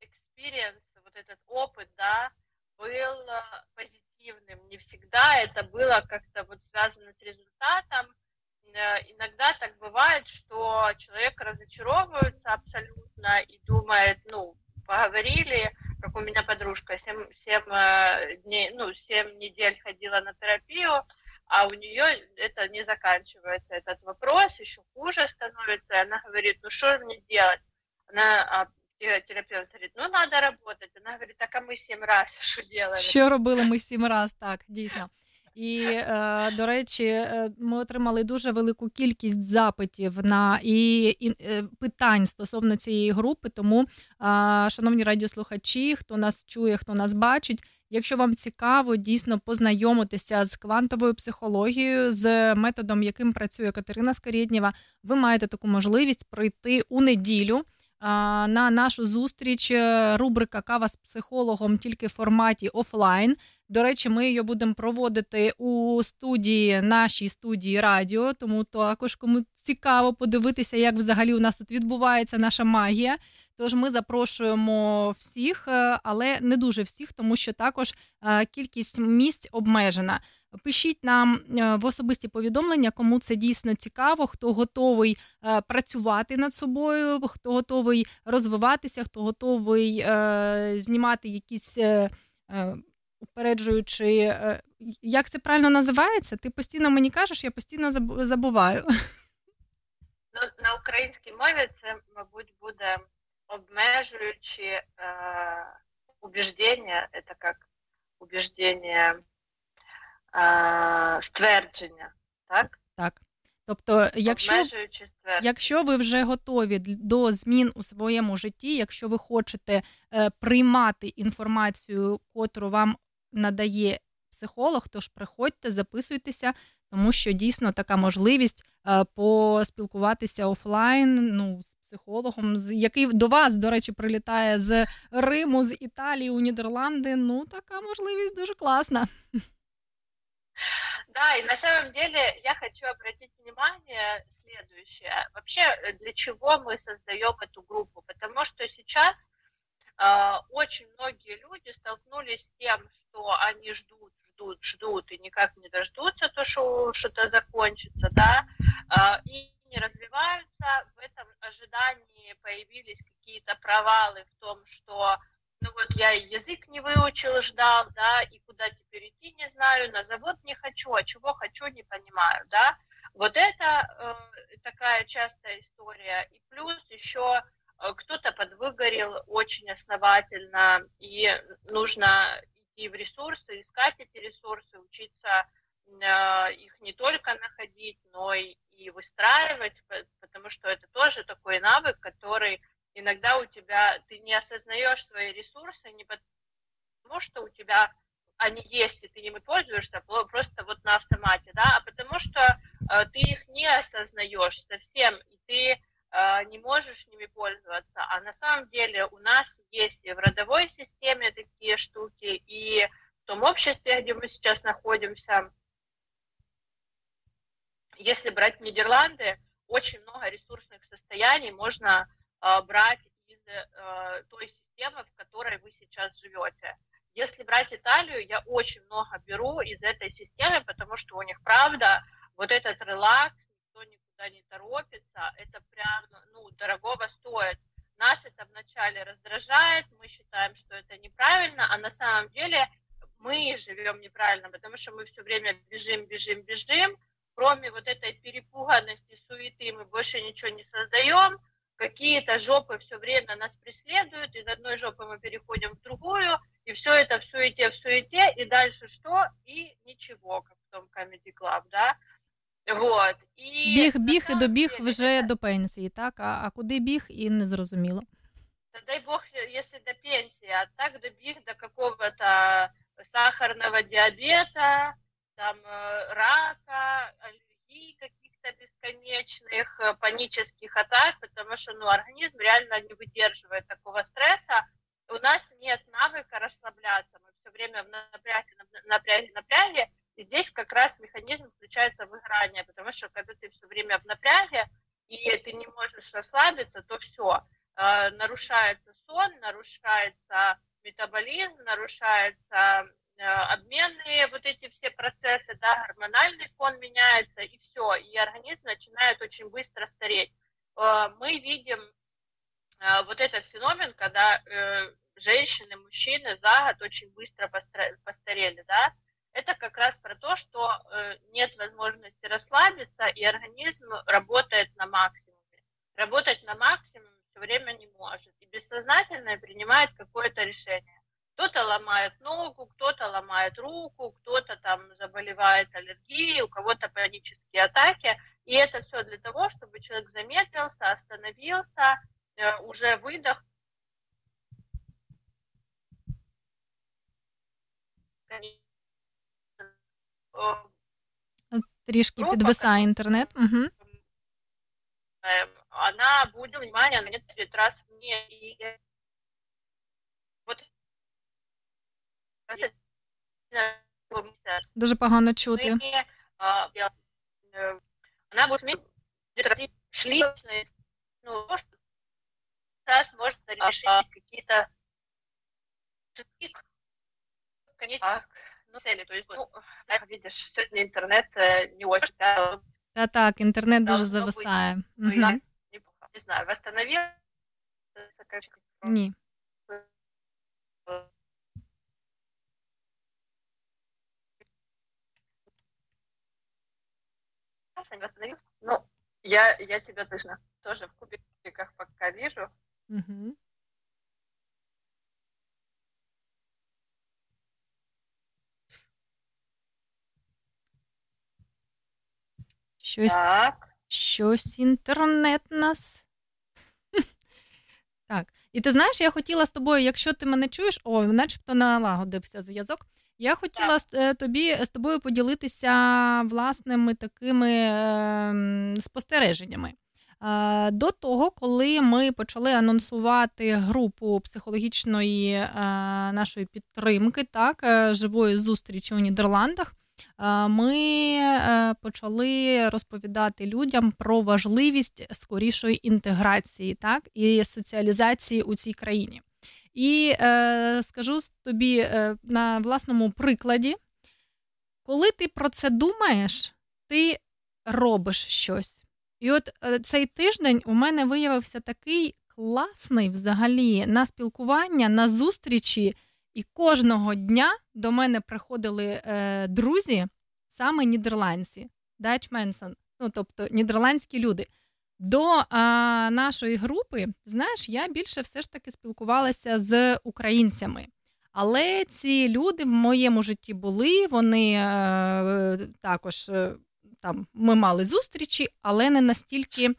experience, вот этот опыт, да, был э, позитивным, не всегда это было как-то вот связано с результатом. Э, Иногда так бывает, что человек разочаровывается абсолютно и думает, ну, поговорили, как у меня подружка, 7, 7 дней, ну, 7 недель ходила на терапию, а у нее это не заканчивается, этот вопрос, еще хуже становится, и она говорит, ну что мне делать? Она, а те- терапевт говорит, ну надо работать, она говорит, так а мы семь раз что делали? Що робили ми сім раз, так, дійсно. І, е, до речі, е, ми отримали дуже велику кількість запитів на і, і е, питань стосовно цієї групи. Тому, е, шановні радіослухачі, хто нас чує, хто нас бачить, якщо вам цікаво дійсно познайомитися з квантовою психологією, з методом, яким працює Катерина Скорєднєва, ви маєте таку можливість прийти у неділю. На нашу зустріч е, рубрика Кава з психологом тільки в форматі офлайн. До речі, ми її будемо проводити у студії, нашій студії радіо. Тому також кому цікаво подивитися, як взагалі у нас тут відбувається наша магія. Тож ми запрошуємо всіх, е, але не дуже всіх, тому що також е, кількість місць обмежена. Пишіть нам е, в особисті повідомлення, кому це дійсно цікаво, хто готовий працювати над собою, хто готовий розвиватися, хто готовий знімати якісь. Упереджуючи, е, як це правильно називається? Ти постійно мені кажеш, я постійно забуваю. Ну, на українській мові це, мабуть, буде обмежуючі е, убіждення, це як убіждення, е, ствердження, так? Так. Тобто, якщо, якщо ви вже готові до змін у своєму житті, якщо ви хочете е, приймати інформацію, котру вам надає психолог, тож приходьте, записуйтеся, тому що дійсно така можливість е, поспілкуватися офлайн, ну, з психологом, з який до вас, до речі, прилітає з Риму, з Італії у Нідерланди. Ну, така можливість дуже класна. Да, и на самом деле я хочу обратить внимание следующее. Вообще, э, для чего мы создаем эту группу? Потому что сейчас э, очень многие люди столкнулись с тем, что они ждут, ждут, ждут и никак не дождутся, то, что что-то закончится, да, э, и не развиваются. В этом ожидании появились какие-то провалы в том, что ну вот я язык не выучил, ждал, да, и куда теперь идти не знаю, на завод не хочу, а чего хочу не понимаю, да. Вот это э, такая частая история. И плюс еще кто-то подвыгорел очень основательно, и нужно идти в ресурсы, искать эти ресурсы, учиться э, их не только находить, но и, выстраивать, по- потому что это тоже такой навык, который иногда у тебя, ты не осознаешь свои ресурсы не потому, что у тебя они есть, и ты ими пользуешься просто вот на автомате, да, а потому что э, ты их не осознаешь совсем, и ты э, не можешь ними пользоваться. А на самом деле у нас есть и в родовой системе такие штуки, и в том обществе, где мы сейчас находимся, если брать Нидерланды, очень много ресурсных состояний можно э, брать из э, той системы, в которой вы сейчас живете. Если брать Италию, я очень много беру из этой системы, потому что у них, правда, вот этот релакс, никто никуда не торопится, это прям, ну, дорогого стоит. Нас это вначале раздражает, мы считаем, что это неправильно, а на самом деле мы живем неправильно, потому что мы все время бежим, бежим, бежим. Кроме вот этой перепуганности, суеты мы больше ничего не создаем. Какие-то жопы все время нас преследуют, из одной жопы мы переходим в другую, и все это в суете, в суете, и дальше что? И ничего, как в том Comedy Club, да? Вот. І Біг, на біг і самом добіг деле вже это- до пенсії, так? А, а куди біг і не зрозуміло. Да дай бог, если до пенсии, а так добег до какого-то сахарного диабета, там э, рака, аллергий каких-то бесконечных, э, панических атак, потому что ну, организм реально не выдерживает такого стресса. У нас нет навыка расслабляться, мы все время в напряге, нап- напряге, напряге, и здесь как раз механизм включается выгорание, потому что когда ты все время в напряге, и ты не можешь расслабиться, то все, э, нарушается сон, нарушается метаболизм, нарушается э, обменные вот эти все процессы, да, гормональный фон меняется, и все, и организм начинает очень быстро стареть. Э, мы видим э, вот этот феномен, когда э, женщины, мужчины за год очень быстро постарели, да, это как раз про то, что э, нет возможности расслабиться, и организм работает на максимуме. Работать на максимуме все время не может. И бессознательно принимает какое-то решение. Кто-то ломает ногу, кто-то ломает руку, кто-то там заболевает аллергией, у кого-то панические атаки. И это все для того, чтобы человек замедлился, остановился, э, уже выдох. Э, Трішки Група, підвисає інтернет. Угу. э, она будет внимание на несколько раз вне и вот это, э, Дуже погано чути. мы, а, я, э, она будет сменить где-то шли ну то, что сейчас может решить какие-то конечно, ну, цели, то есть, ну, как видишь, сегодня интернет э, не очень, да, Та так, інтернет дуже Должно бути. зависає. ну, Угу. не знаю, восстановился, короче, Ні. Ну, я, я тебя точно тоже в кубиках пока вижу. Угу. Щось, Так. щось інтернет нас. Так. І ти знаєш, я хотіла з тобою, якщо ти мене чуєш, о, начебто налагодився зв'язок. Я хотіла з- е, тобі з тобою поділитися власними такими е, спостереженнями. Е, До того, коли ми почали анонсувати групу психологічної е, нашої підтримки, так, е, живої зустрічі у Нідерландах, ми е, почали розповідати людям про важливість скорішої інтеграції, так, і соціалізації у цій країні. І е, скажу тобі е, на власному прикладі, коли ти про це думаєш, ти робиш щось. І от е, цей тиждень у мене виявився такий класний взагалі на спілкування, на зустрічі, і кожного дня до мене приходили е, друзі, саме нідерландці, датчменсон, ну тобто нідерландські люди. До а, нашої групи, знаєш, я більше все ж таки спілкувалася з українцями. Але ці люди в моєму житті були, вони е, також е, там ми мали зустрічі, але не настільки,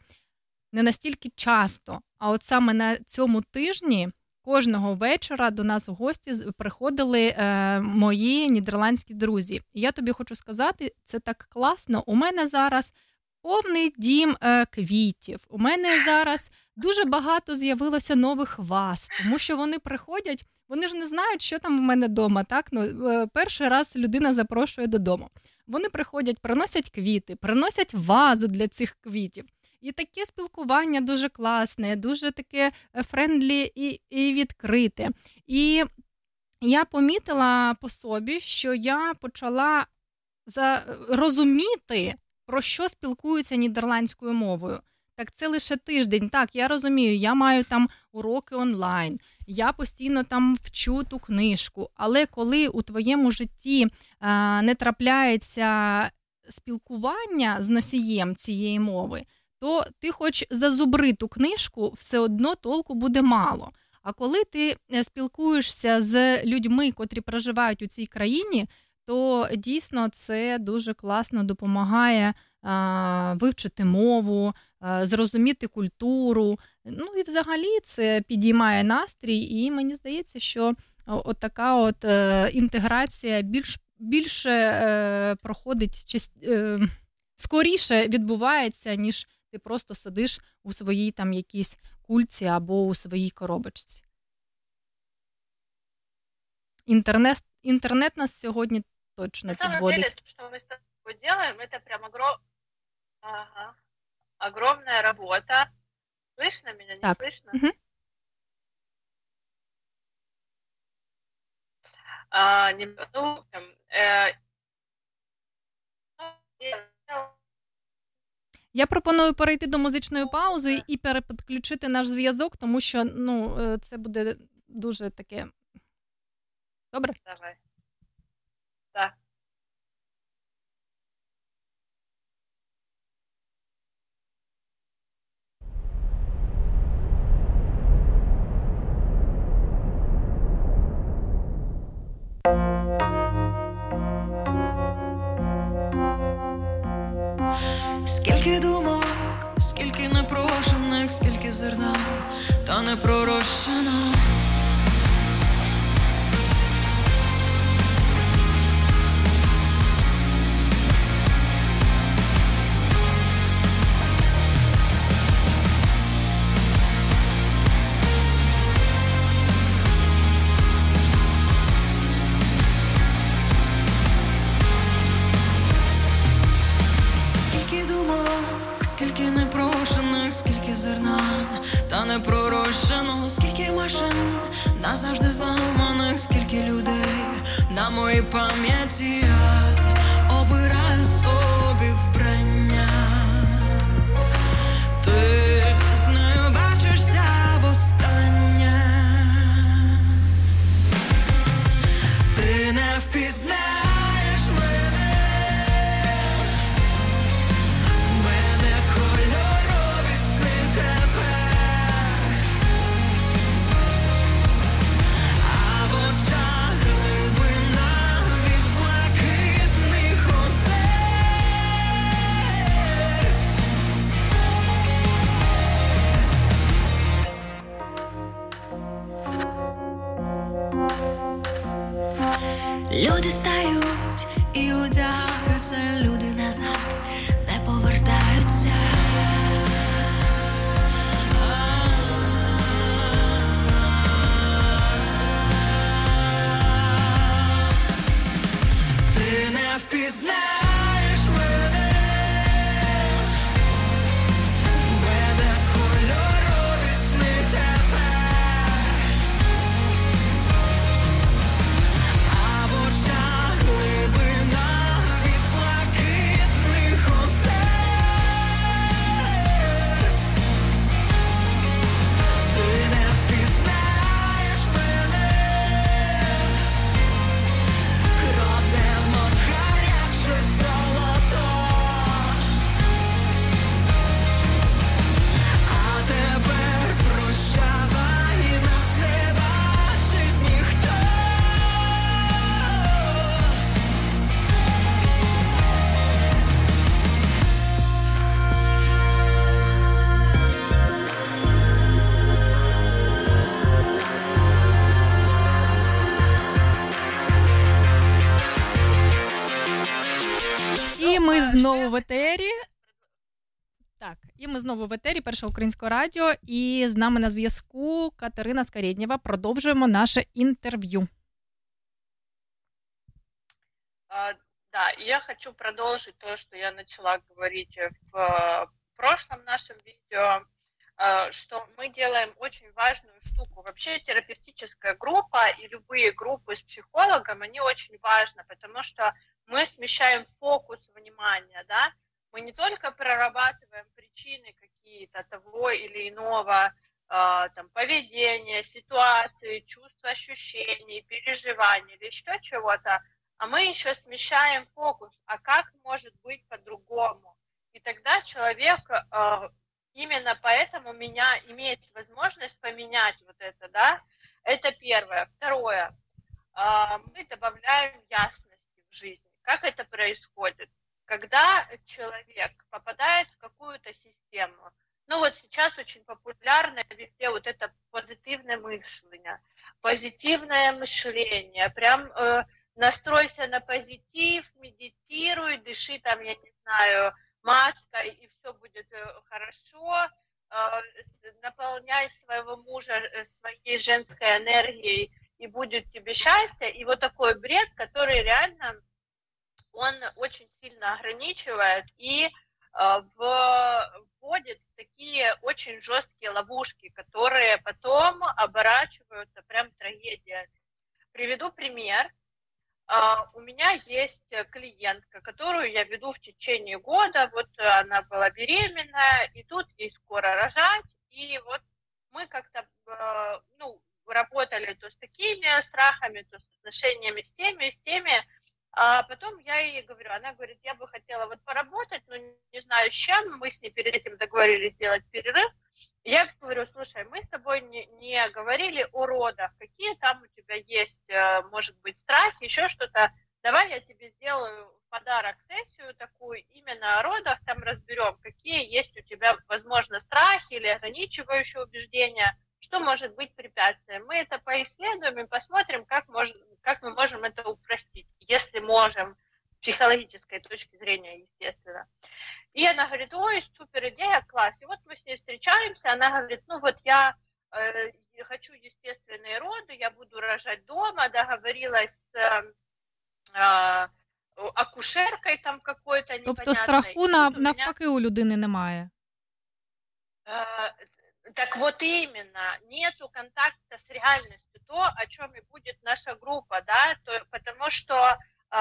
не настільки часто. А от саме на цьому тижні кожного вечора до нас в гості приходили е, мої нідерландські друзі. Я тобі хочу сказати, це так класно. У мене зараз повний дім е, квітів. У мене зараз дуже багато з'явилося нових ваз, тому що вони приходять. Вони ж не знають, що там в мене вдома. Так ну е, перший раз людина запрошує додому. Вони приходять, приносять квіти, приносять вазу для цих квітів. І таке спілкування дуже класне, дуже таке е, friendly і, і відкрите. І я помітила по собі, що я почала розуміти, про що спілкуються нідерландською мовою. Так це лише тиждень. Так, я розумію, я маю там уроки онлайн, я постійно там вчу ту книжку. Але коли у твоєму житті а, не трапляється спілкування з носієм цієї мови, то ти, хоч зазубри ту книжку, все одно толку буде мало. А коли ти е, спілкуєшся з людьми, котрі проживають у цій країні, то дійсно це дуже класно допомагає а, вивчити мову, а, зрозуміти культуру. Ну і взагалі це підіймає настрій, і мені здається, що от така от е, інтеграція більш більше е, проходить част, е, скоріше відбувається, ніж ти просто сидиш у своїй там якійсь кульці або у своїй коробочці. Інтернет, інтернет нас сьогодні точно На самом підводить. деле, то, что мы с тобой делаем, это прям огром... ага. огромная работа. Слышно меня, не Так. слышно? Мгм. А, не- ну, там, э, я пропоную перейти до музичної паузи і переподключити наш зв'язок, тому що ну, е, це буде дуже таке. Добре? Давай. Скільки думок, скільки непрошених, скільки зерна, та не пророщено. Машин назавжди зламаних, скільки людей на моїй пам'яті. я ми знову в етері. Так, і ми знову в етері Першого українського радіо. І з нами на зв'язку Катерина Скарєднєва. Продовжуємо наше інтерв'ю. А, Да, и я хочу продолжить то, что я начала говорить в э, прошлом нашем видео, э, что мы делаем очень важную штуку. Вообще терапевтическая группа и любые группы с психологом, они очень важны, потому что мы смещаем фокус внимания, да, мы не только прорабатываем причины, какие-то того или иного а, там, поведения, ситуации, чувств, ощущений, переживаний или еще чего-то, а мы еще смещаем фокус, а как может быть по-другому? И тогда человек а, именно поэтому меня имеет возможность поменять вот это, да, это первое. Второе, а, мы добавляем ясности в жизни. Как это происходит? Когда человек попадает в какую-то систему, ну вот сейчас очень популярно везде вот это позитивное мышление, позитивное мышление, прям э, настройся на позитив, медитируй, дыши там, я не знаю, маской, и все будет э, хорошо, э, наполняй своего мужа э, своей женской энергией, и будет тебе счастье. И вот такой бред, который реально, он очень сильно ограничивает и вводит в такие очень жесткие ловушки, которые потом оборачиваются прям трагедией. Приведу пример. А, у меня есть клиентка, которую я веду в течение года. Вот она была беременная, и тут ей скоро рожать. И вот мы как-то, ну, работали то с такими страхами, то с отношениями с теми, с теми. А потом я ей говорю, она говорит, я бы хотела вот поработать, но не знаю с чем. Мы с ней перед этим договорились сделать перерыв. Я говорю, слушай, мы с тобой не, не говорили о родах, какие там у тебя есть, э, может быть, страхи, еще что-то. Давай я тебе сделаю подарок сессию такую именно о родах, там разберем, какие есть у тебя, возможно, страхи или ограничивающие убеждения, что может быть препятствием. Мы это поисследуем и посмотрим, как, может, как мы можем это упростить, если можем с психологической точки зрения, естественно. И она говорит, ой, супер идея, класс. И вот мы с ней встречаемся, она говорит, ну вот я э, хочу естественные роды, я буду рожать дома, договорилась с э, акушеркою там какой-то Тобто страху на, навпаки у людини немає. Э, так вот именно, нету контакта с реальностью, то, о чем и будет наша группа, да, то, потому что э,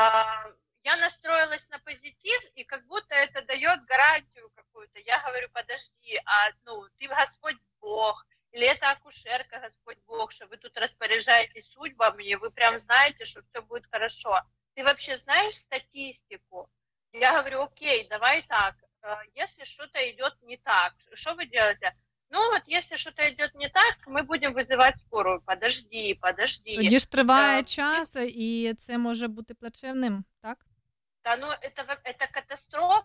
я настроилась на позитив, и как будто это дает гарантию какую-то. Я говорю, подожди, а ну, ты Господь Бог, или это акушерка Господь Бог, что вы тут распоряжаетесь судьбами, и вы прям знаете, что все будет хорошо. Ты вообще знаешь статистику? Я говорю, окей, давай так, если что-то идет не так, что вы делаете? Ну вот, если что-то идет не так, ми будемо визивати скорую. Подожди, подожди. Тоді ж триває час, і це може бути плачевним, так? Да, ну это, это катастрофа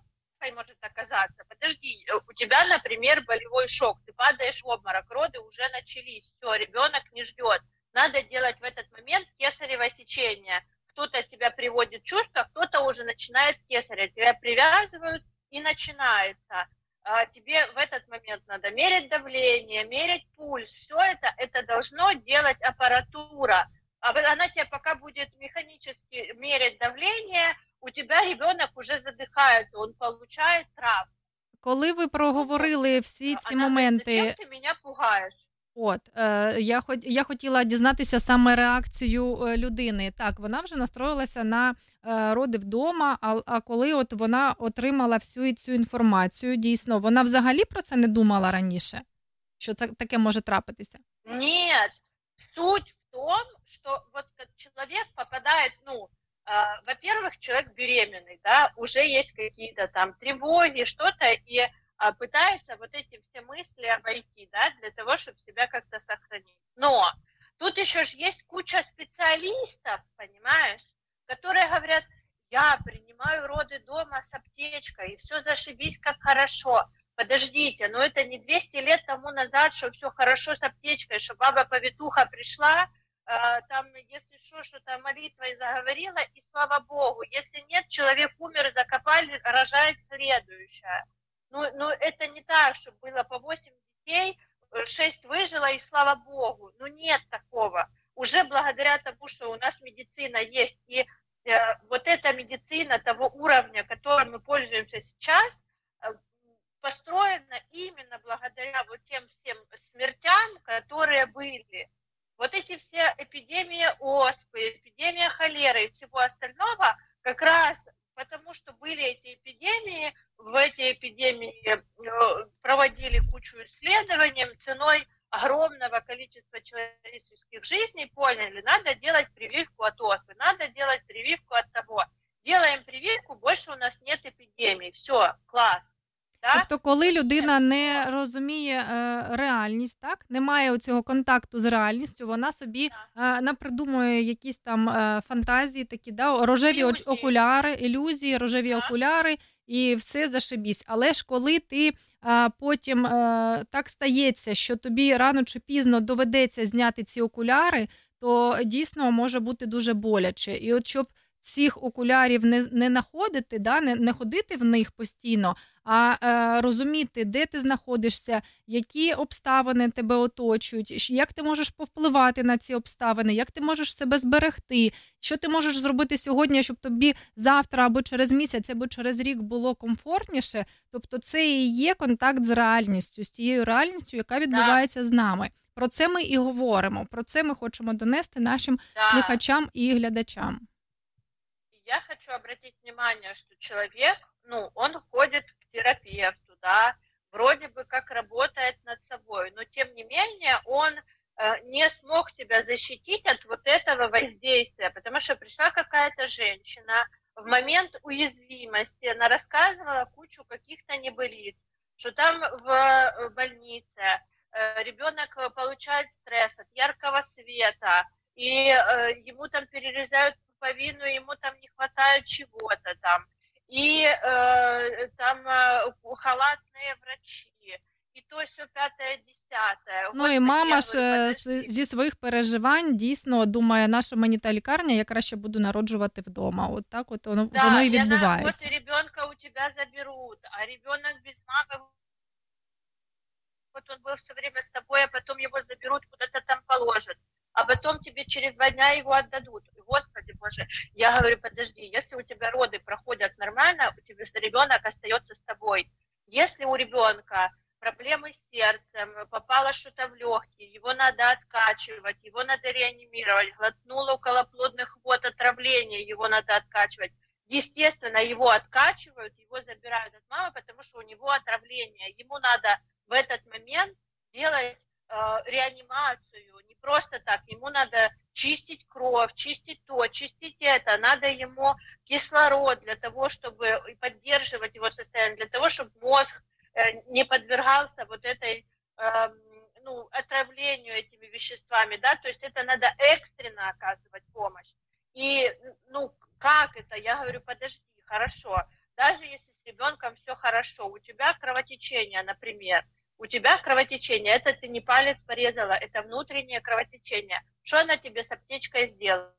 может оказаться. Подожди, у тебя, например, болевой шок, ты падаешь в обморок, роды уже начались, все, ребенок не ждет. Надо делать в этот момент кесарево сечение. Кто-то тебя приводит в чувство, кто-то уже начинает кесаря, тебя привязывают и начинается а, тебе в этот момент надо мерить давление, мерить пульс, все это, это должно делать аппаратура. А она тебе пока будет механически мерять давление, у тебя ребенок уже задыхается, он получает травму. Коли ви проговорили всі ці моменти. Зачем ти мене пугаєш? От е, я хот, я хотіла дізнатися саме реакцію е, людини. Так, вона вже настроїлася на е, роди вдома. А, а коли от вона отримала всю цю інформацію, дійсно, вона взагалі про це не думала раніше, що так, таке може трапитися? Ні, суть в том, что вот человек попадает, ну, э, во-первых, человек беременный, да, уже есть какие-то там тревоги, что-то, и а, пытается вот эти все мысли обойти, да, для того, чтобы себя как-то сохранить. Но тут еще же есть куча специалистов, понимаешь, которые говорят, я принимаю роды дома с аптечкой, и все зашибись как хорошо. Подождите, но это не 200 лет тому назад, что все хорошо с аптечкой, что баба-повитуха пришла, э, там, если что, что-то молитвой заговорила, и слава Богу. Если нет, человек умер, закопали, рожает следующее. Ну, ну, это не так, что было по 8 детей, 6 выжило, и слава богу. Ну, нет такого. Уже благодаря тому, что у нас медицина есть, и э, вот эта медицина того уровня, которым мы пользуемся сейчас, э, построена именно благодаря вот тем всем смертям, которые были. Вот эти все эпидемии оспы, эпидемия холеры и всего остального, как раз потому что были эти эпидемии, в эти эпидемии проводили кучу исследований ценой огромного количества человеческих жизней, поняли, надо делать прививку от оспы, надо делать прививку от того. Делаем прививку, больше у нас нет эпидемий. Все, класс. Да? Тобто, коли людина не розуміє е, реальність, так не має цього контакту з реальністю, вона собі е, напридумує якісь там е, фантазії, такі да, рожеві Ілюзії. окуляри, ілюзії, рожеві окуляри, і все зашибісь. Але ж коли ти е, потім е, так стається, що тобі рано чи пізно доведеться зняти ці окуляри, то дійсно може бути дуже боляче. І от щоб цих окулярів не, не находити, да, не, не ходити в них постійно, а е, розуміти, де ти знаходишся, які обставини тебе оточують, як ти можеш повпливати на ці обставини, як ти можеш себе зберегти, що ти можеш зробити сьогодні, щоб тобі завтра або через місяць, або через рік було комфортніше. Тобто, це і є контакт з реальністю, з тією реальністю, яка відбувається з нами. Про це ми і говоримо. Про це ми хочемо донести нашим Да. слухачам і глядачам. я хочу обратить внимание, что человек, ну, он ходит к терапевту, да, вроде бы как работает над собой, но тем не менее он э, не смог тебя защитить от вот этого воздействия, потому что пришла какая-то женщина в момент уязвимости, она рассказывала кучу каких-то небылиц, что там в больнице э, ребенок получает стресс от яркого света, и э, ему там перерезают пуповину, ему там не хватает чего-то там, и э, там э, халатные врачи, и то все пятое, десятое. Ну і мама ж е, з- зі своїх переживань дійсно думає, наша мені та лікарня, я краще буду народжувати вдома. От так от воно, Да, воно і и она, відбувається. вот и ребенка у тебя заберут, а ребенок без мамы, вот он был все время с тобой, а потом его заберут, куда-то там положат, А потом тебе через два дня его отдадут. Господи Боже, я говорю, подожди, если у тебя роды проходят нормально, у тебя ребенок остается с тобой. Если у ребенка проблемы с сердцем, попало что-то в легкие, его надо откачивать, его надо реанимировать, глотнуло околоплодных вод отравление, его надо откачивать. Естественно, его откачивают, его забирают от мамы, потому что у него отравление. Ему надо в этот момент делать реанимацию, не просто так. Ему надо чистить кровь, чистить то, чистить это. Надо ему кислород для того, чтобы поддерживать его состояние, для того, чтобы мозг э, не подвергался вот этой эм, ну, отравлению этими веществами, да, то есть это надо экстренно оказывать помощь. И, ну, как это? Я говорю, подожди, хорошо, даже если с ребенком все хорошо, у тебя кровотечение, например, у тебя кровотечение, это ты не палец порезала, это внутреннее кровотечение. Что она тебе с аптечкой сделала?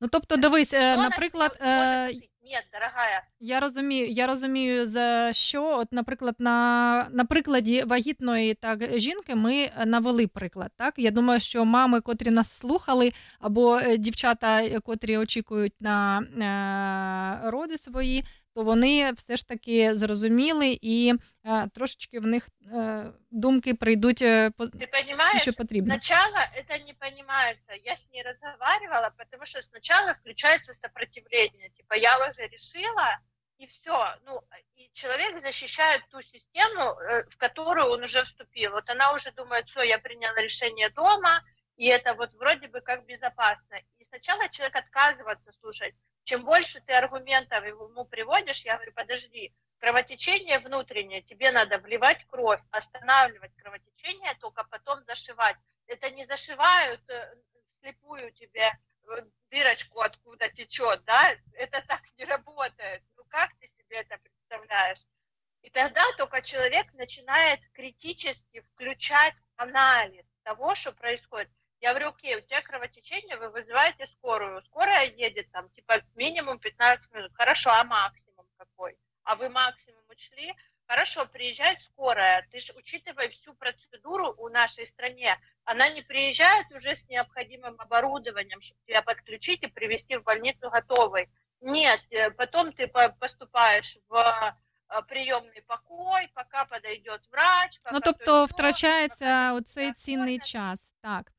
Ну тобто, дивись, е, Что она наприклад, с тобой сможет е, пошить? Нет, дорогая, Я розумію, я розумію, за що, от, наприклад, на, на прикладі вагітної так жінки ми навели приклад. Так, я думаю, що мами, котрі нас слухали, або е, дівчата, е, котрі очікують на е, роди свої, то вони все ж таки зрозуміли і е, трошечки в них е, думки прийдуть е, по ты ті, понимаешь, що потрібно. Сначала это не понимается. Я с ней разговаривала, потому что сначала включается сопротивление. Типа я уже решила, и все. Ну, и человек защищает ту систему, э, в которую он уже вступил. Вот она уже думает, все, я приняла решение дома, и это вот вроде бы как безопасно. И сначала человек отказывается слушать. чем больше ты аргументов ему приводишь, я говорю, подожди, кровотечение внутреннее, тебе надо вливать кровь, останавливать кровотечение, только потом зашивать. Это не зашивают э, вслепую тебе э, дырочку, откуда течет, да? Это так не работает. Ну как ты себе это представляешь? И тогда только человек начинает критически включать анализ того, что происходит. Я говорю, окей, у тебя кровотечение, вы вызываете скорую. Скорая едет там, типа, минимум 15 минут. Хорошо, а максимум какой? А вы максимум учли? Хорошо, приезжает скорая. Ты же учитывай всю процедуру у нашей стране. Она не приезжает уже с необходимым оборудованием, чтобы тебя подключить и привести в больницу готовой. Нет, э, потом ты по- поступаешь в э, приемный покой, пока подойдет врач. Пока Ну то тобто втрачається оцей цінний час. Так.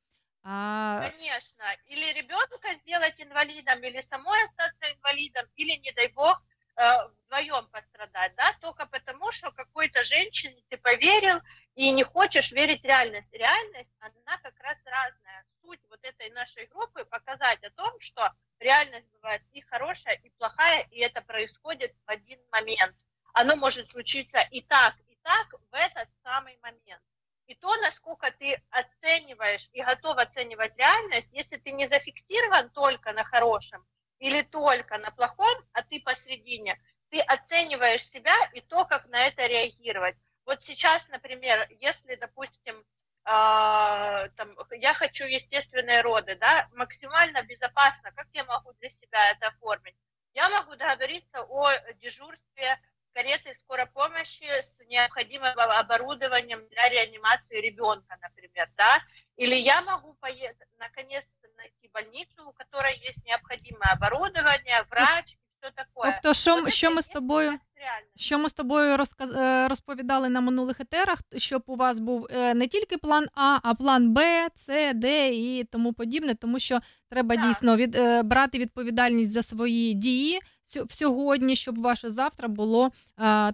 А, Конечно. Или ребенка сделать инвалидом, или самой остаться инвалидом, или, не дай бог, э, вдвоем пострадать, да, только потому, что какой-то женщине ты поверил и не хочешь верить в реальность. Реальность, она как раз разная. Суть вот этой нашей группы показать о том, что реальность бывает и хорошая, и плохая, и это происходит в один момент. Оно может случиться и так, и так в этот самый момент. И то, насколько ты оцениваешь и готов оценивать реальность, если ты не зафиксирован только на хорошем или только на плохом, а ты посередине, ты оцениваешь себя и то, как на это реагировать. Вот сейчас, например, если, допустим, а, там, я хочу естественные роды, да, максимально безопасно, как я могу для себя это оформить? Я могу договориться о дежурстве кареты скорой помощи с необходимым оборудованием для реанимации ребенка, например, да, или я могу поехать, наконец-то найти больницу, у которой есть необходимое оборудование, врач, все такое. Тобто, що, Вот это що и ми з есть тобою реальность, реальность. Що ми з тобою розказ... е, розповідали на минулих етерах, щоб у вас був е, не тільки план А, а план Б, С, Д і тому подібне, тому що треба Так. дійсно від, е, брати відповідальність за свої дії сьо- в сьогодні, щоб ваше завтра було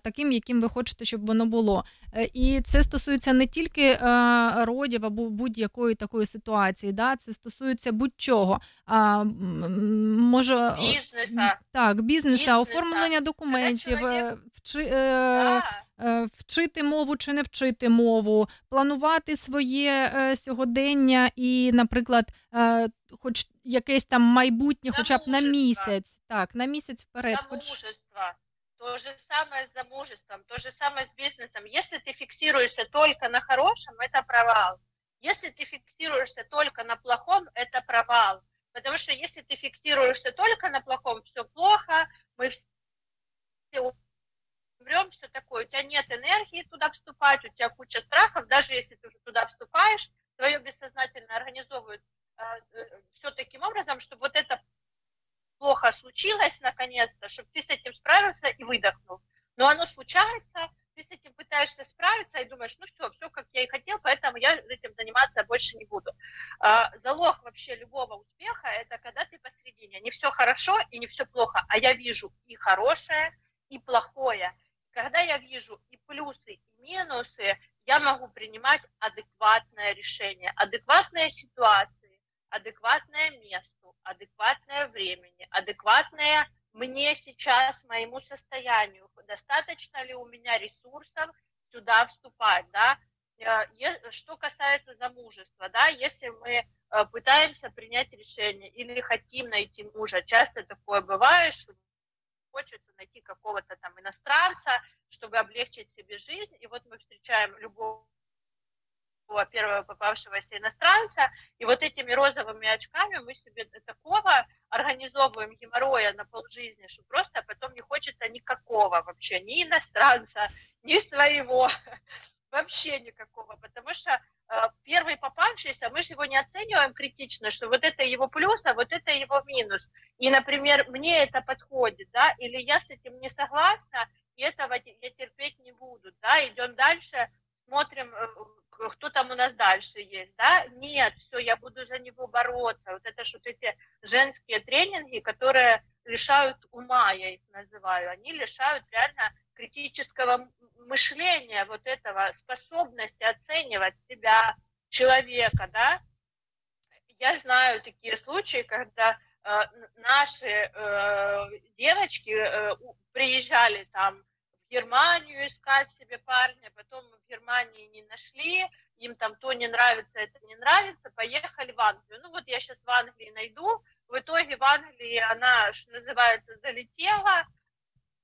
таким, яким ви хочете, щоб воно було. Е, і це стосується не тільки е, родів або будь-якої такої ситуації, да? це стосується будь-чого. А, може, Бізнеса. так, бізнеса, Бізнеса. оформлення документів, е, вчи, е, Да. е, вчити мову чи не вчити мову, планувати своє е, сьогодення і, наприклад, е, хоч якесь там майбутнє, хоча б на Замужество. місяць, так, на місяць вперед. Хоч... Замужество. То же самое с замужеством, то же самое с бизнесом. Если ты фиксируешься только на хорошем, это провал. Если ты фиксируешься только на плохом, это провал. Потому что если ты фиксируешься только на плохом, все плохо, мы все умрем, все такое. У тебя нет энергии туда вступать, у тебя куча страхов. Даже если ты туда вступаешь, твое бессознательно организовывает все таким образом, чтобы вот это плохо случилось наконец-то, чтобы ты с этим справился и выдохнул. Но оно случается, ты с этим пытаешься справиться и думаешь, ну все, все как я и хотел, поэтому я этим заниматься больше не буду. А, залог вообще любого успеха – это когда ты посередине. Не все хорошо и не все плохо, а я вижу и хорошее, и плохое. Когда я вижу и плюсы, и минусы, я могу принимать адекватное решение, адекватные ситуации, адекватное месту, адекватное времени, адекватное мне сейчас, моему состоянию, достаточно ли у меня ресурсов сюда вступать, да, Э, что касается замужества, да, если мы э, пытаемся принять решение или хотим найти мужа, часто такое бывает, что хочется найти какого-то там иностранца, чтобы облегчить себе жизнь, и вот мы встречаем любого первого попавшегося иностранца, и вот этими розовыми очками мы себе такого организовываем геморроя на полжизни, что просто потом не хочется никакого вообще, ни иностранца, ни своего, вообще никакого, потому что первый попавшийся, мы же его не оцениваем критично, что вот это его плюс, а вот это его минус. И, например, мне это подходит, да, или я с этим не согласна, и этого я терпеть не буду, да, идем дальше, смотрим, э, кто там у нас дальше есть, да, нет, все, я буду за него бороться, вот это что эти женские тренинги, которые лишают ума, я их называю, они лишают реально критического мышления, вот этого способности оценивать себя, человека, да. Я знаю такие случаи, когда э, наши э, девочки э, приезжали там в Германию искать себе парня, потом в Германии не нашли, им там то не нравится, это не нравится, поехали в Англию. Ну вот я сейчас в Англии найду, в итоге в Англии она, что называется, залетела,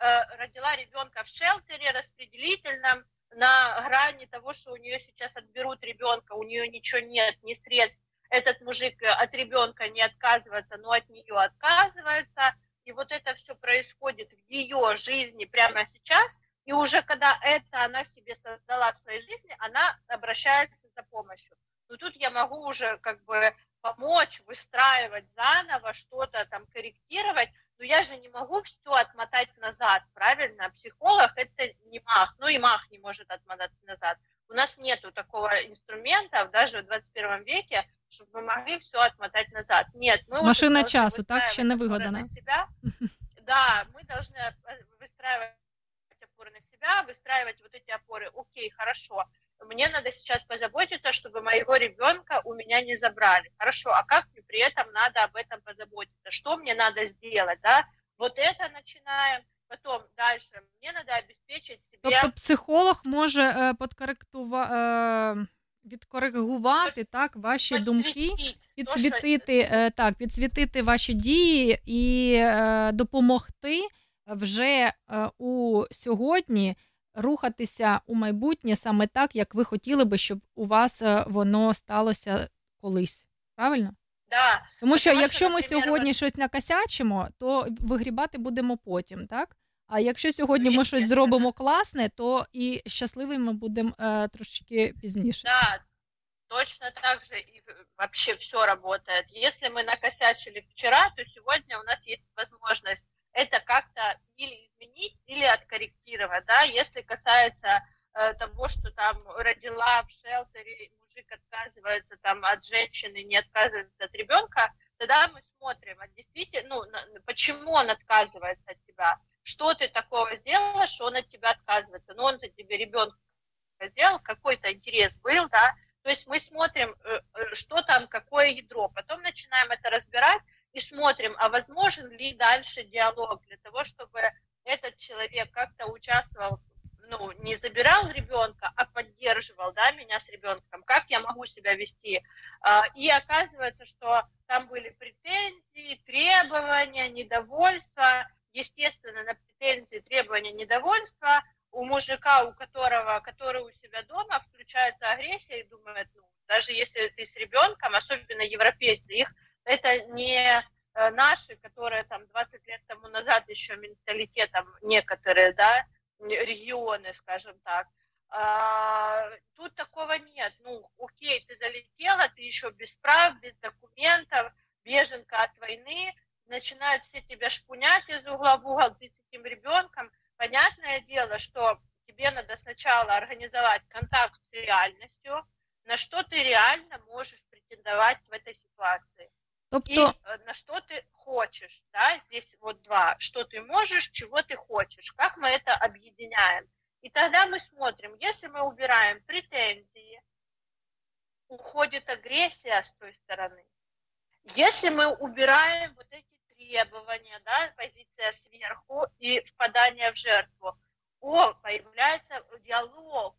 родила ребенка в шелтере распределительном, на грани того, что у нее сейчас отберут ребенка, у нее ничего нет, ни средств. Этот мужик э, от ребенка не отказывается, но от нее отказывается. И вот это все происходит в ее жизни прямо сейчас. И уже когда это она себе создала в своей жизни, она обращается за помощью. Но тут я могу уже как бы помочь выстраивать заново, что-то там корректировать, но я же не могу все отмотать назад, правильно? Психолог это не мах, ну и мах не может отмотать назад. У нас нету такого инструмента даже в 21 веке, чтобы мы могли все отмотать назад. Нет, мы Машина часу, так? Ще не вигадана. себя. Да, мы должны э, выстраивать опоры на себя, выстраивать вот эти опоры. Окей, хорошо, мне надо сейчас позаботиться, чтобы моего ребенка у меня не забрали. Хорошо, а как мне при этом надо об этом позаботиться? Что мне надо сделать, да? Вот это начинаем, потом дальше. Мне надо обеспечить себе... Тобто психолог може е, подкоректува, е, відкоригувати так ваші думки, підсвітити е, так, підсвітити ваші дії і е, допомогти вже е, у сьогодні рухатися у майбутнє саме так, як ви хотіли би, щоб у вас е, воно сталося колись. Правильно? Да. Тому що Потому якщо ми например, сьогодні щось накосячимо, то вигрібати будемо потім, так? А якщо сьогодні ми щось зробимо класне, то і щасливими будемо е, трошки пізніше. Да, точно так же и в- вообще все работает. Если мы накосячили вчера, то сегодня у нас есть возможность это как-то или изменить, или откорректировать, да, если касается э, того, что там родила в шелтере, мужик отказывается там от женщины, не отказывается от ребенка, тогда мы смотрим, а действительно, ну, на- почему он отказывается от тебя, что ты такого сделала, что он от тебя отказывается, ну, он-то тебе ребенка сделал, какой-то интерес был, да, то есть мы смотрим, э, э, что там, какое ядро, потом начинаем это разбирать и смотрим, а возможен ли дальше диалог для того, чтобы этот человек как-то участвовал, ну, не забирал ребенка, а поддерживал, да, меня с ребенком, как я могу себя вести. А, И оказывается, что там были претензии, требования, недовольство. Естественно, на претензии, требования, недовольство у мужика, у которого, который у себя дома, включается агрессия и думает, ну, даже если ты с ребенком, особенно европейцы, их это не э, наши, которые там 20 лет тому назад еще менталитетом некоторые, да, регионы, скажем так. А, тут такого нет. Ну, окей, ты залетела, ты еще без прав, без документов, беженка от войны, начинают все тебя шпунять из угла в угол, ты с этим ребенком. Понятное дело, что тебе надо сначала организовать контакт с реальностью, на что ты реально можешь претендовать в этой ситуации. Тобто, э, на что ты хочешь, да, здесь вот два, что ты можешь, чего ты хочешь, как мы это объединяем. И тогда мы смотрим, если мы убираем претензии, уходит агрессия с той стороны. Если мы убираем вот эти требования, да, позиция сверху и впадание в жертву, о, появляется диалог.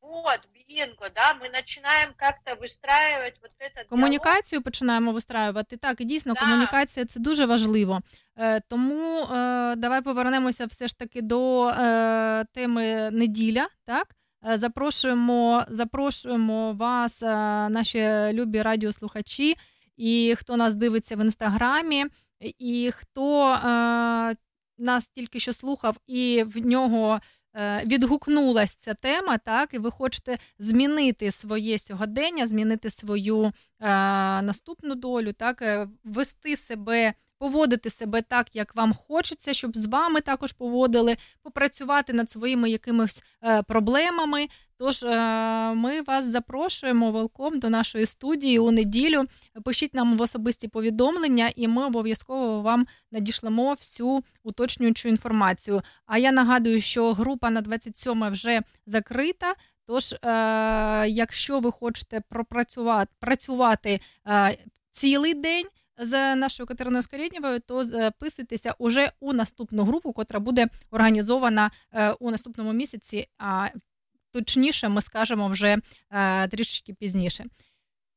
Вот, бинго, да, мы начинаем как-то выстраивать вот этот диалог. комунікацію починаємо вистраювати. Так, і дійсно, комунікація це дуже важливо. Е, тому е, давай повернемося все ж таки до е, теми неділя. Так, Е, запрошуємо, запрошуємо вас, е, наші любі радіослухачі, і хто нас дивиться в інстаграмі, і хто е, нас тільки що слухав, і в нього е, відгукнулася ця тема, так, і ви хочете змінити своє сьогодення, змінити свою е, наступну долю, так, е, вести себе. Поводити себе так, як вам хочеться, щоб з вами також поводили, попрацювати над своїми якимись е, проблемами. Тож е, ми вас запрошуємо велком до нашої студії у неділю. Пишіть нам в особисті повідомлення, і ми обов'язково вам надішлемо всю уточнюючу інформацію. А я нагадую, що група на 27 вже закрита. Тож, е, якщо ви хочете пропрацювати працювати цілий день з нашою Катериною Скорєднєвою, то записуйтеся уже у наступну групу, котра буде організована е, у наступному місяці. А точніше, ми скажемо вже е, трішечки пізніше.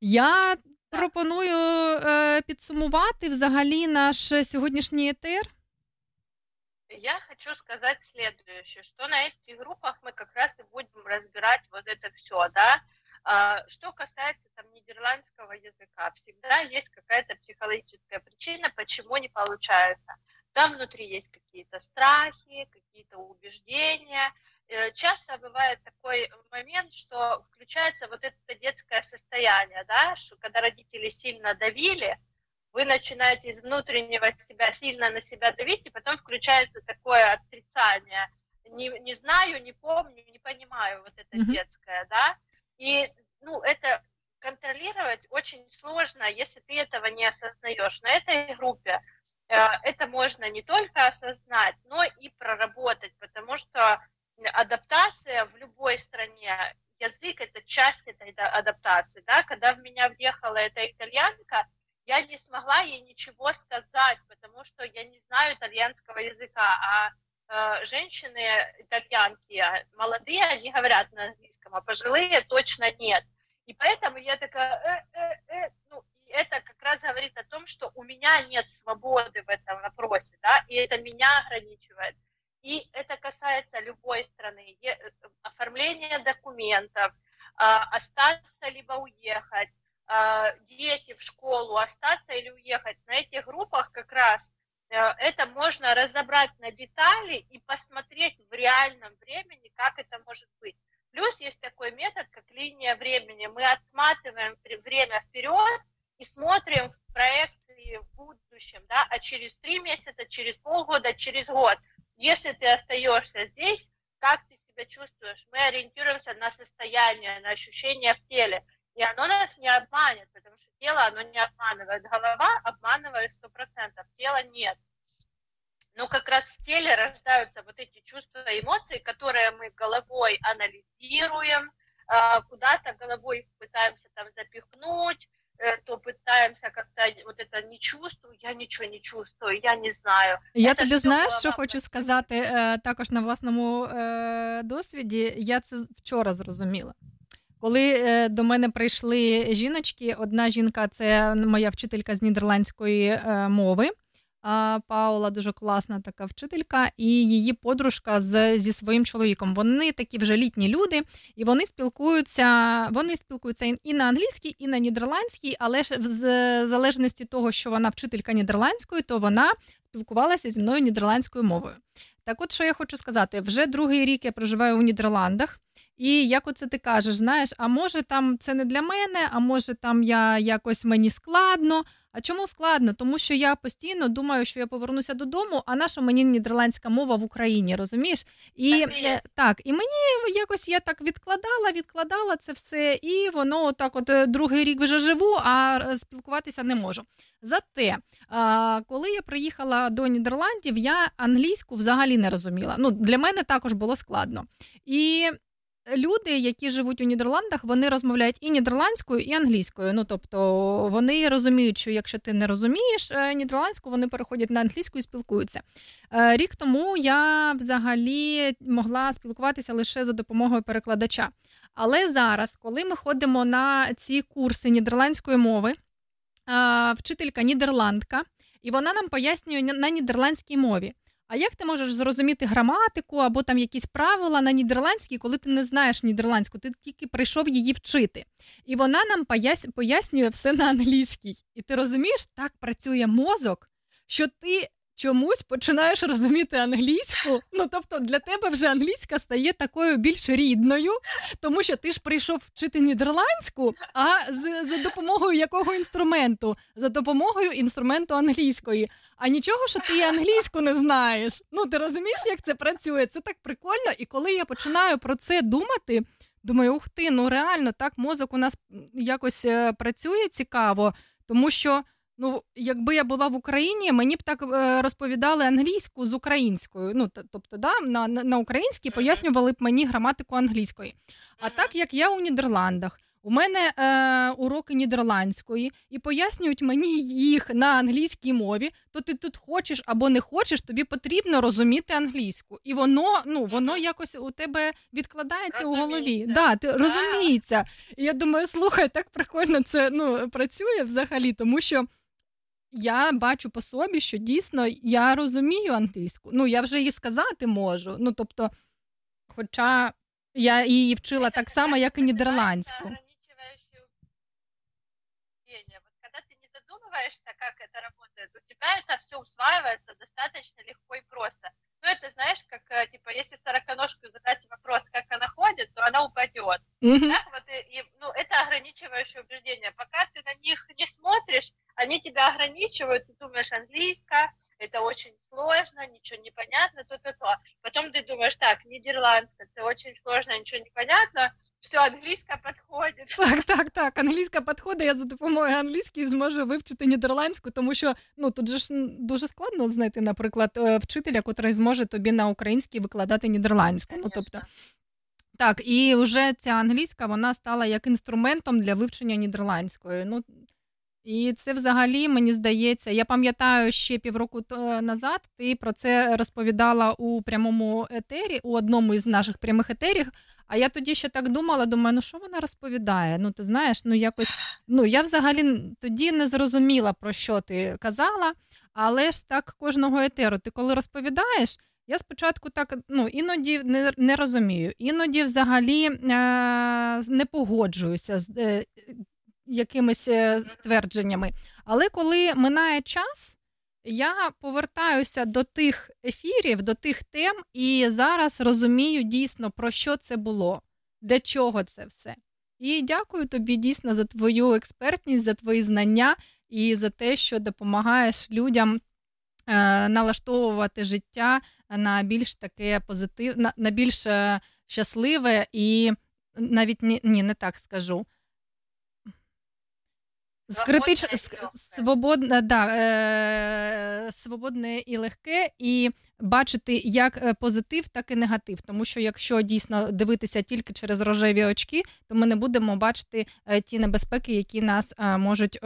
Я пропоную е, підсумувати взагалі наш сьогоднішній етер. Я хочу сказать следующее, что на этих группах мы как раз и будем разбирать вот это все, да. А, Что касается там нидерландского языка, всегда есть какая-то психологическая причина, почему не получается. Там внутри есть какие-то страхи, какие-то убеждения. Э, Часто бывает такой момент, что включается вот это детское состояние, да, что когда родители сильно давили, вы начинаете из внутреннего себя сильно на себя давить, и потом включается такое отрицание. Не, не знаю, не помню, не понимаю вот это Мгм. детское, да. И, ну, это контролировать очень сложно, если ты этого не осознаешь. На этой группе э, это можно не только осознать, но и проработать, потому что адаптация в любой стране, язык это часть этой да- адаптации, да, когда в меня въехала эта итальянка, я не смогла ей ничего сказать, потому что я не знаю итальянского языка, а женщины итальянки, а, молодые, они говорят на английском, а пожилые точно нет. И поэтому я такая, э, э, э, ну, и это как раз говорит о том, что у меня нет свободы в этом вопросе, да, и это меня ограничивает. И это касается любой страны. Э, Оформление документов, а, остаться либо уехать, а, дети в школу, остаться или уехать. На этих группах как раз это можно разобрать на детали и посмотреть в реальном времени, как это может быть. Плюс есть такой метод, как линия времени. Мы отматываем время вперед и смотрим в проекции в будущем, да, а через три месяца, через полгода, через год. Если ты остаешься здесь, как ты себя чувствуешь? Мы ориентируемся на состояние, на ощущения в теле. И оно нас не обманет, потому что тело, оно не обманывает. Голова обманывает сто процентов, тело нет. Но как раз в теле рождаются вот эти чувства и эмоции, которые мы головой анализируем, а, куда-то головой их пытаемся там запихнуть, э, то пытаемся как-то вот это не чувствую, я ничего не чувствую, я не знаю. Я Это тобі всё знаєш, голова що хочу сказати е, також на власному е, досвіді. Я це вчора зрозуміла. Коли е, до мене прийшли жіночки, одна жінка це моя вчителька з нідерландської е, мови. Паула дуже класна така вчителька, і її подружка з, зі своїм чоловіком. Вони такі вже літні люди, і вони спілкуються. Вони спілкуються і- на англійській, і на нідерландській, але ж в залежності того, що вона вчителька нідерландської, то вона спілкувалася зі мною нідерландською мовою. Так, от що я хочу сказати, вже другий рік я проживаю у Нідерландах. І як оце ти кажеш, знаєш, а може там це не для мене, а може там я якось мені складно. А чому складно? Тому що я постійно думаю, що я повернуся додому, а наша мені нідерландська мова в Україні, розумієш? І Так е, так, і мені якось я так відкладала, відкладала це все, і воно так, от е, другий рік вже живу, а е, спілкуватися не можу. Зате, коли я приїхала до Нідерландів, я англійську взагалі не розуміла. Ну, для мене також було складно. І люди, які живуть у Нідерландах, вони розмовляють і нідерландською, і англійською. Ну тобто вони розуміють, що якщо ти не розумієш е, нідерландську, вони переходять на англійську і спілкуються. Е, Рік тому я взагалі могла спілкуватися лише за допомогою перекладача. Але зараз, коли ми ходимо на ці курси нідерландської мови, е, вчителька нідерландка, і вона нам пояснює на нідерландській мові. А як ти можеш зрозуміти граматику або там якісь правила на нідерландській, коли ти не знаєш нідерландську, ти тільки прийшов її вчити. І вона нам пояснює все на англійській. І ти розумієш, так працює мозок, що ти чомусь починаєш розуміти англійську. Ну тобто для тебе вже англійська стає такою більш рідною, тому що ти ж прийшов вчити нідерландську, а з, за допомогою якого інструменту? За допомогою інструменту англійської. А нічого, що ти англійську не знаєш. Ну ти розумієш, як це працює? Це так прикольно. І коли я починаю про це думати. Думаю, ух ти, ну реально так мозок у нас якось е, працює цікаво, тому що ну, якби я була в Україні, мені б так е, розповідали англійську з українською. Ну, тобто, да, на, на, на українській пояснювали б мені граматику англійської. А так як я у Нідерландах, у мене е, уроки нідерландської і пояснюють мені їх на англійській мові, то ти тут хочеш або не хочеш, тобі потрібно розуміти англійську. І воно, ну, воно якось у тебе відкладається у голові. Да, ти розуміється. І я думаю, слухай, так прикольно це ну, працює взагалі, тому що Я бачу по собі, що дійсно я розумію англійську. Ну, я вже її сказати можу. Ну, тобто, хоча я її вчила так само, як і нідерландську. убеждения. Вот когда ты не задумываешься, как это работает, у тебя это все усваивается достаточно легко и просто. Ну, это знаешь, как, э, типа, если сороконожку задать вопрос, как она ходит, то она упадет. Мгм. Так вот, и, и, ну, это ограничивающее убеждение. Пока ты на них не смотришь, они тебя ограничивают, ты думаешь, английская, это это очень сложно, ничего не понятно, то-то-то. Потом ты думаешь, так, нидерландская, это очень сложно, ничего не понятно, все, английская подходит. Так, так, так. Англійська підходить, я за допомогою англійської зможу вивчити нідерландську, тому що ну тут же ж м, дуже складно знайти, наприклад, е, вчителя, котрий зможе тобі на українській викладати нідерландську. Ну тобто. Так, і вже ця англійська вона стала як інструментом для вивчення нідерландської. Ну і це взагалі мені здається. Я пам'ятаю ще півроку назад. Ти про це розповідала у прямому етері, у одному із наших прямих етерів. А я тоді ще так думала, думаю, ну що вона розповідає? Ну, ти знаєш, ну якось ну я взагалі тоді не зрозуміла, про що ти казала, але ж так кожного етеру. Ти коли розповідаєш, я спочатку так ну іноді не, не розумію, іноді взагалі е, не погоджуюся з е, якимись е, ствердженнями. Але коли минає час, я повертаюся до тих ефірів, до тих тем, і зараз розумію дійсно про що це було, для чого це все. І дякую тобі дійсно за твою експертність, за твої знання і за те, що допомагаєш людям е, налаштовувати життя на більш таке позитив, на, на більш е, щасливе і навіть ні, ні, не так скажу. З критич... з- свободне, да, е... свободне і легке, і бачити як е, позитив, так і негатив. Тому що якщо дійсно дивитися тільки через рожеві очки, то ми не будемо бачити е, ті небезпеки, які нас е, можуть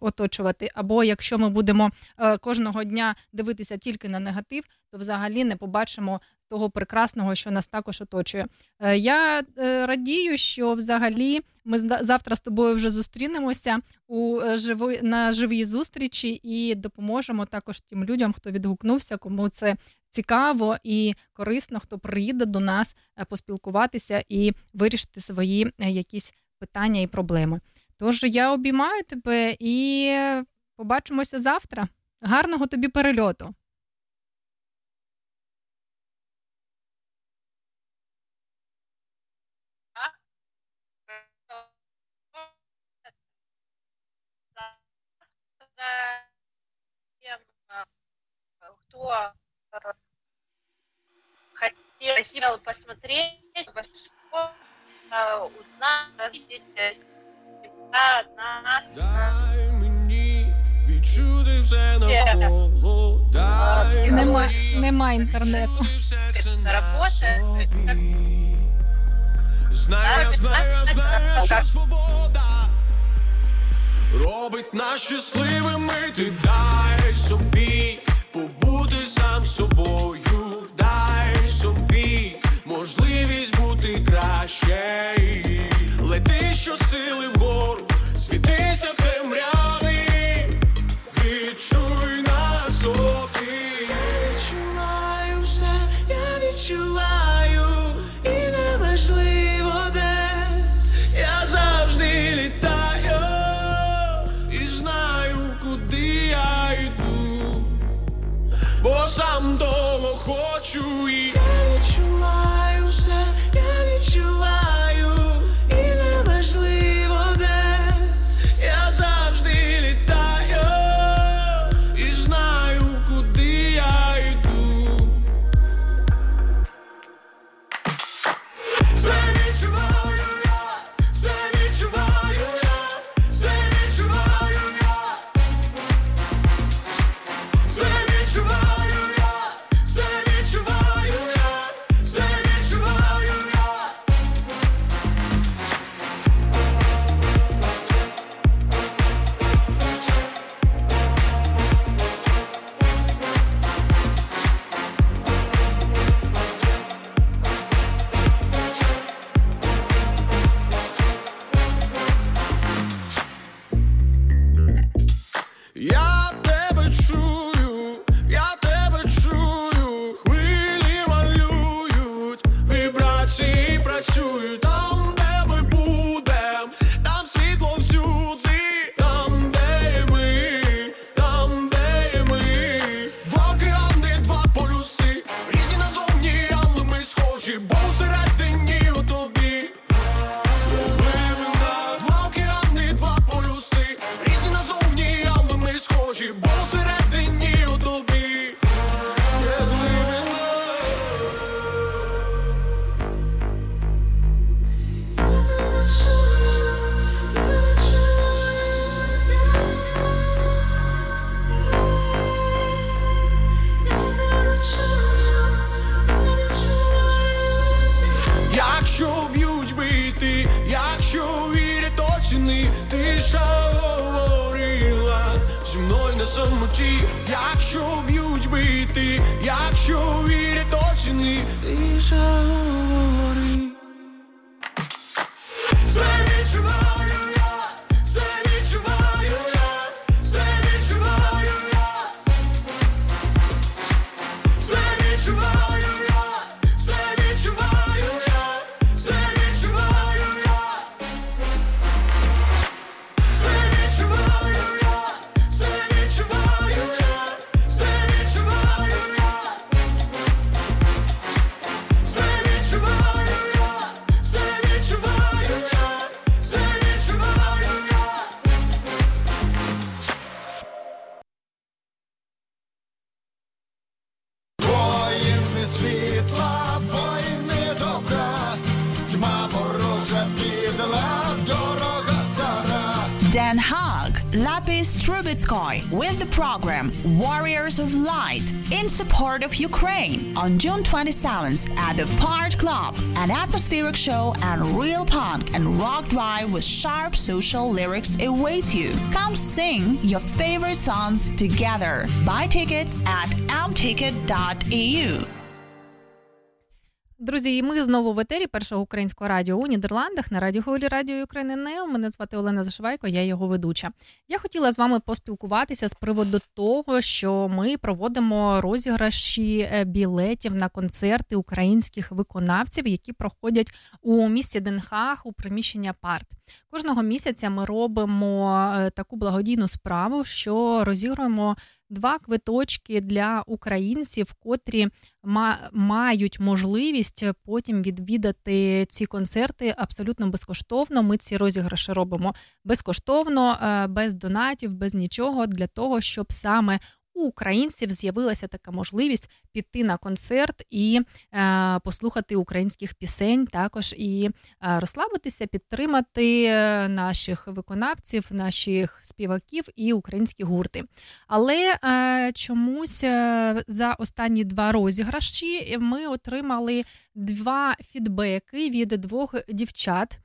оточувати. Або якщо ми будемо е, кожного дня дивитися тільки на негатив, то взагалі не побачимо того прекрасного, що нас також оточує. Е, Я е, радію, що взагалі ми завтра з тобою вже зустрінемося у е, живої на живій зустрічі і допоможемо також тим людям, хто відгукнувся, кому це цікаво і корисно, хто приїде до нас поспілкуватися і вирішити свої якісь питання і проблеми. Тож я обіймаю тебе і побачимося завтра. Гарного тобі перельоту. кто э, хотел посмотреть, что э, узнать, увидеть э, себя, нас, Дай мені відчути все навколо, дай Нема, мені нема інтернету. все це на работает. собі. Знаю, я знаю, я знаю, що свобода робить нас щасливими. Ти дай собі With the program Warriors of Light in support of Ukraine on June 27th at the Part Club, an atmospheric show and real punk and rock drive with sharp social lyrics await you. Come sing your favorite songs together. Buy tickets at amticket.eu. Друзі, і ми знову в етері першого українського радіо у Нідерландах на радіо Хвилі Радіо України НЕЛ. Мене звати Олена Зашивайко, я його ведуча. Я хотіла з вами поспілкуватися з приводу того, що ми проводимо розіграші е, білетів на концерти українських виконавців, які проходять у місті Денхаг у приміщення парт. Кожного місяця ми робимо е, таку благодійну справу, що розігруємо два квиточки для українців, котрі ма- мають можливість потім відвідати ці концерти абсолютно безкоштовно. Ми ці розіграші робимо безкоштовно, е, без донатів, без нічого, для того, щоб саме у українців з'явилася така можливість піти на концерт і е, послухати українських пісень, також і е, розслабитися, підтримати е, наших виконавців, наших співаків і українські гурти. Але е, чомусь е, за останні два розіграші ми отримали два фідбеки від двох дівчат.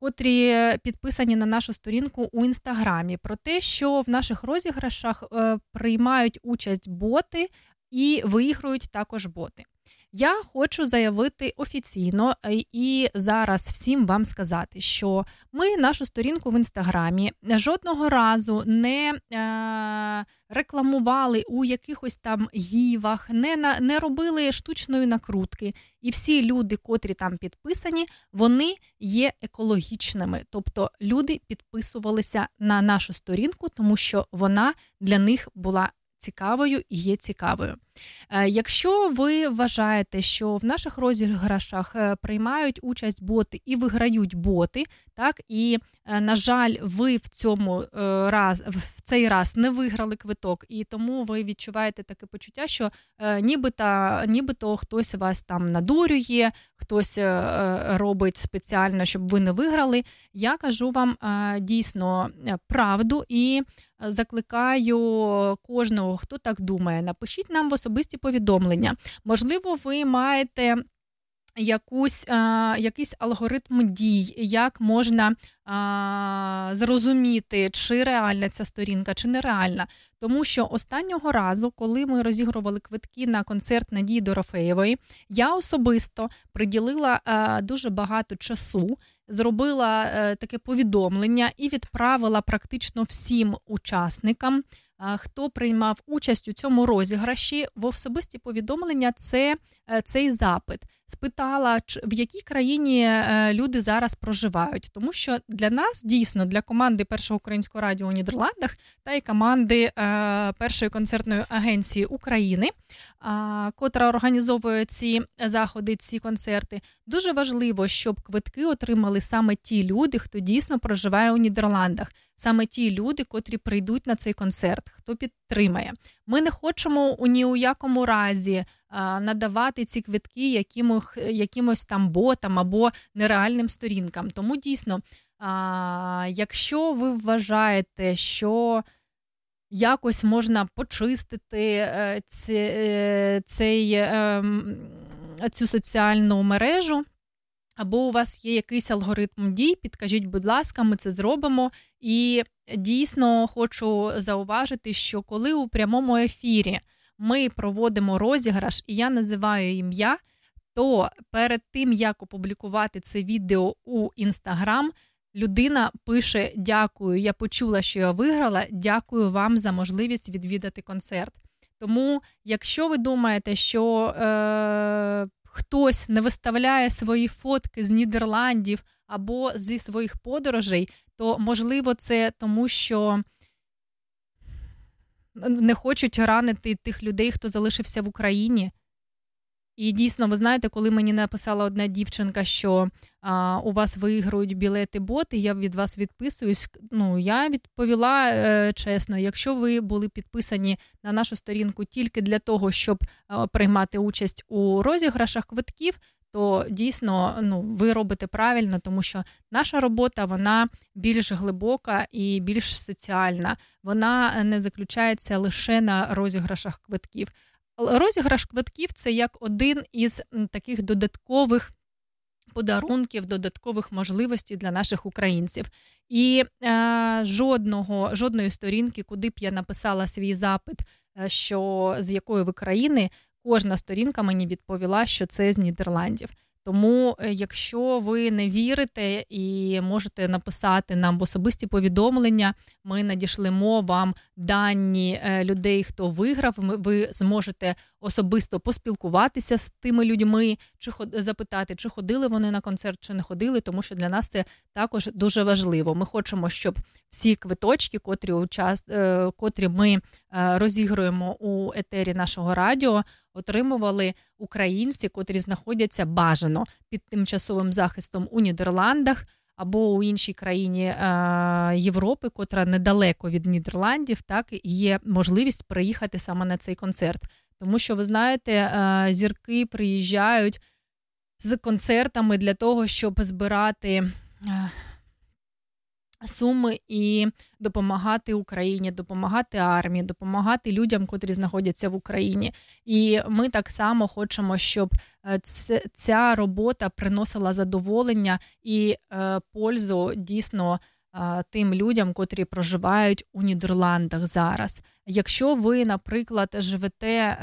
Котрі підписані на нашу сторінку у інстаграмі про те, що в наших розіграшах е, приймають участь боти і виіграють також боти. Я хочу заявити офіційно е, і зараз всім вам сказати, що ми нашу сторінку в інстаграмі жодного разу не е, рекламували у якихось там гівах, не, на, не робили штучної накрутки. І всі люди, котрі там підписані, вони є екологічними. Тобто люди підписувалися на нашу сторінку, тому що вона для них була цікавою і є цікавою. Е, Якщо ви вважаєте, що в наших розіграшах е, приймають участь боти і виграють боти, так і е, на жаль, ви в цьому раз в цей раз не виграли квиток, і тому ви відчуваєте таке почуття, що нібито, нібито хтось вас там надурює, хтось робить спеціально, щоб ви не виграли. Я кажу вам дійсно правду і закликаю кожного, хто так думає, напишіть нам в особисті повідомлення. Можливо, ви маєте. Якусь, а, якийсь алгоритм дій, як можна а, зрозуміти, чи реальна ця сторінка, чи нереальна. Тому що останнього разу, коли ми розігрували квитки на концерт Надії Дорофеєвої, я особисто приділила а, дуже багато часу, зробила е, таке повідомлення і відправила практично всім учасникам. а, Хто приймав участь у цьому розіграші в особисті повідомлення? Це е, цей запит. Спитала, в якій країні е, люди зараз проживають, тому що для нас дійсно для команди першого українського радіо у Нідерландах та й команди е, першої концертної агенції України, котра організовує ці заходи, ці концерти. Дуже важливо, щоб квитки отримали саме ті люди, хто дійсно проживає у Нідерландах, саме ті люди, котрі прийдуть на цей концерт, хто підтримає. Ми не хочемо у ні у якому разі а, надавати ці квитки якимось, якимось там ботам або нереальним сторінкам. Тому дійсно, а, якщо ви вважаєте, що якось можна почистити е, е, цей, ем, цю соціальну мережу. або у вас є якийсь алгоритм дій, підкажіть, будь ласка, ми це зробимо. І дійсно хочу зауважити, що коли у прямому ефірі ми проводимо розіграш, і я називаю ім'я, то перед тим як опублікувати це відео у інстаграм, людина пише: Дякую, я почула, що я виграла. Дякую вам за можливість відвідати концерт. Тому, якщо ви думаєте, що е, хтось не виставляє свої фотки з Нідерландів або зі своїх подорожей, то можливо це тому, що не хочуть ранити тих людей, хто залишився в Україні. І дійсно, ви знаєте, коли мені написала одна дівчинка, що а, у вас виграють білети боти, я від вас відписуюсь. Ну, я відповіла е, чесно, якщо ви були підписані на нашу сторінку тільки для того, щоб е, приймати участь у розіграшах квитків, то дійсно ну, ви робите правильно, тому що наша робота вона більш глибока і більш соціальна. Вона не заключається лише на розіграшах квитків. Розіграш квитків це як один із таких додаткових подарунків, додаткових можливостей для наших українців. І е, жодного, жодної сторінки, куди б я написала свій запит, е, що з якої ви країни, кожна сторінка мені відповіла, що це з Нідерландів. Тому, е, якщо ви не вірите і можете написати нам в особисті повідомлення, ми надішлемо вам дані е, людей, хто виграв. Ви зможете особисто поспілкуватися з тими людьми, чи запитати, чи ходили вони на концерт, чи не ходили, тому що для нас це також дуже важливо. Ми хочемо, щоб всі квиточки, котрі е, котрі ми розігруємо у етері нашого радіо, отримували українці, котрі знаходяться бажано під тимчасовим захистом у Нідерландах або у іншій країні е, Європи, котра недалеко від Нідерландів, так є можливість приїхати саме на цей концерт. Тому що ви знаєте, е, зірки приїжджають з концертами для того, щоб збирати. Суми і допомагати Україні, допомагати армії, допомагати людям, котрі знаходяться в Україні. І ми так само хочемо, щоб е, ця робота приносила задоволення і е, пользу дійсно е, тим людям, котрі проживають у Нідерландах зараз. Якщо ви, наприклад, живете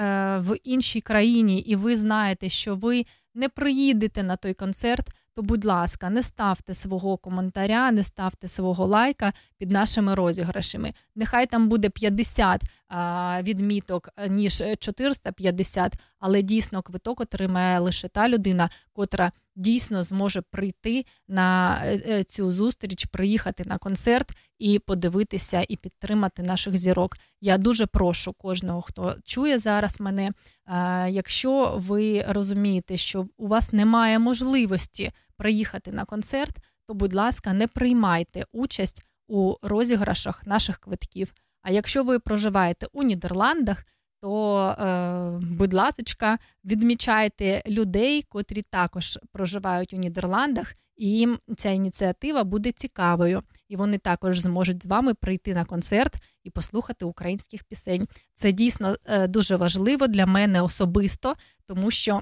в іншій країні і ви знаєте, що ви не приїдете на той концерт, то, будь ласка, не ставте свого коментаря, не ставте свого лайка під нашими розіграшами. Нехай там буде 50 а, відміток, ніж 450, але дійсно квиток отримає лише та людина, котра дійсно зможе прийти на е, е, цю зустріч, приїхати на концерт і подивитися і підтримати наших зірок. Я дуже прошу кожного, хто чує зараз мене. Е, Якщо ви розумієте, що у вас немає можливості приїхати на концерт, то, будь ласка, не приймайте участь у розіграшах наших квитків. А якщо ви проживаєте у Нідерландах, то, е, будь ласка, відмічайте людей, котрі також проживають у Нідерландах, і їм ця ініціатива буде цікавою, і вони також зможуть з вами прийти на концерт і послухати українських пісень. Це дійсно е, дуже важливо для мене особисто, тому що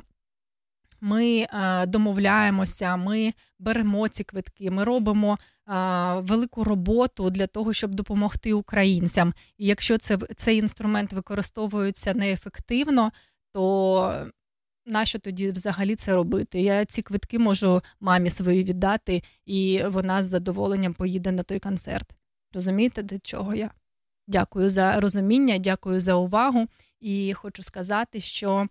ми е, домовляємося, ми беремо ці квитки, ми робимо е, велику роботу для того, щоб допомогти українцям. І якщо це цей інструмент використовується неефективно, то нащо тоді взагалі це робити? Я ці квитки можу мамі своїй віддати, і вона з задоволенням поїде на той концерт. Розумієте, до чого я? Дякую за розуміння, дякую за увагу. І хочу сказати, що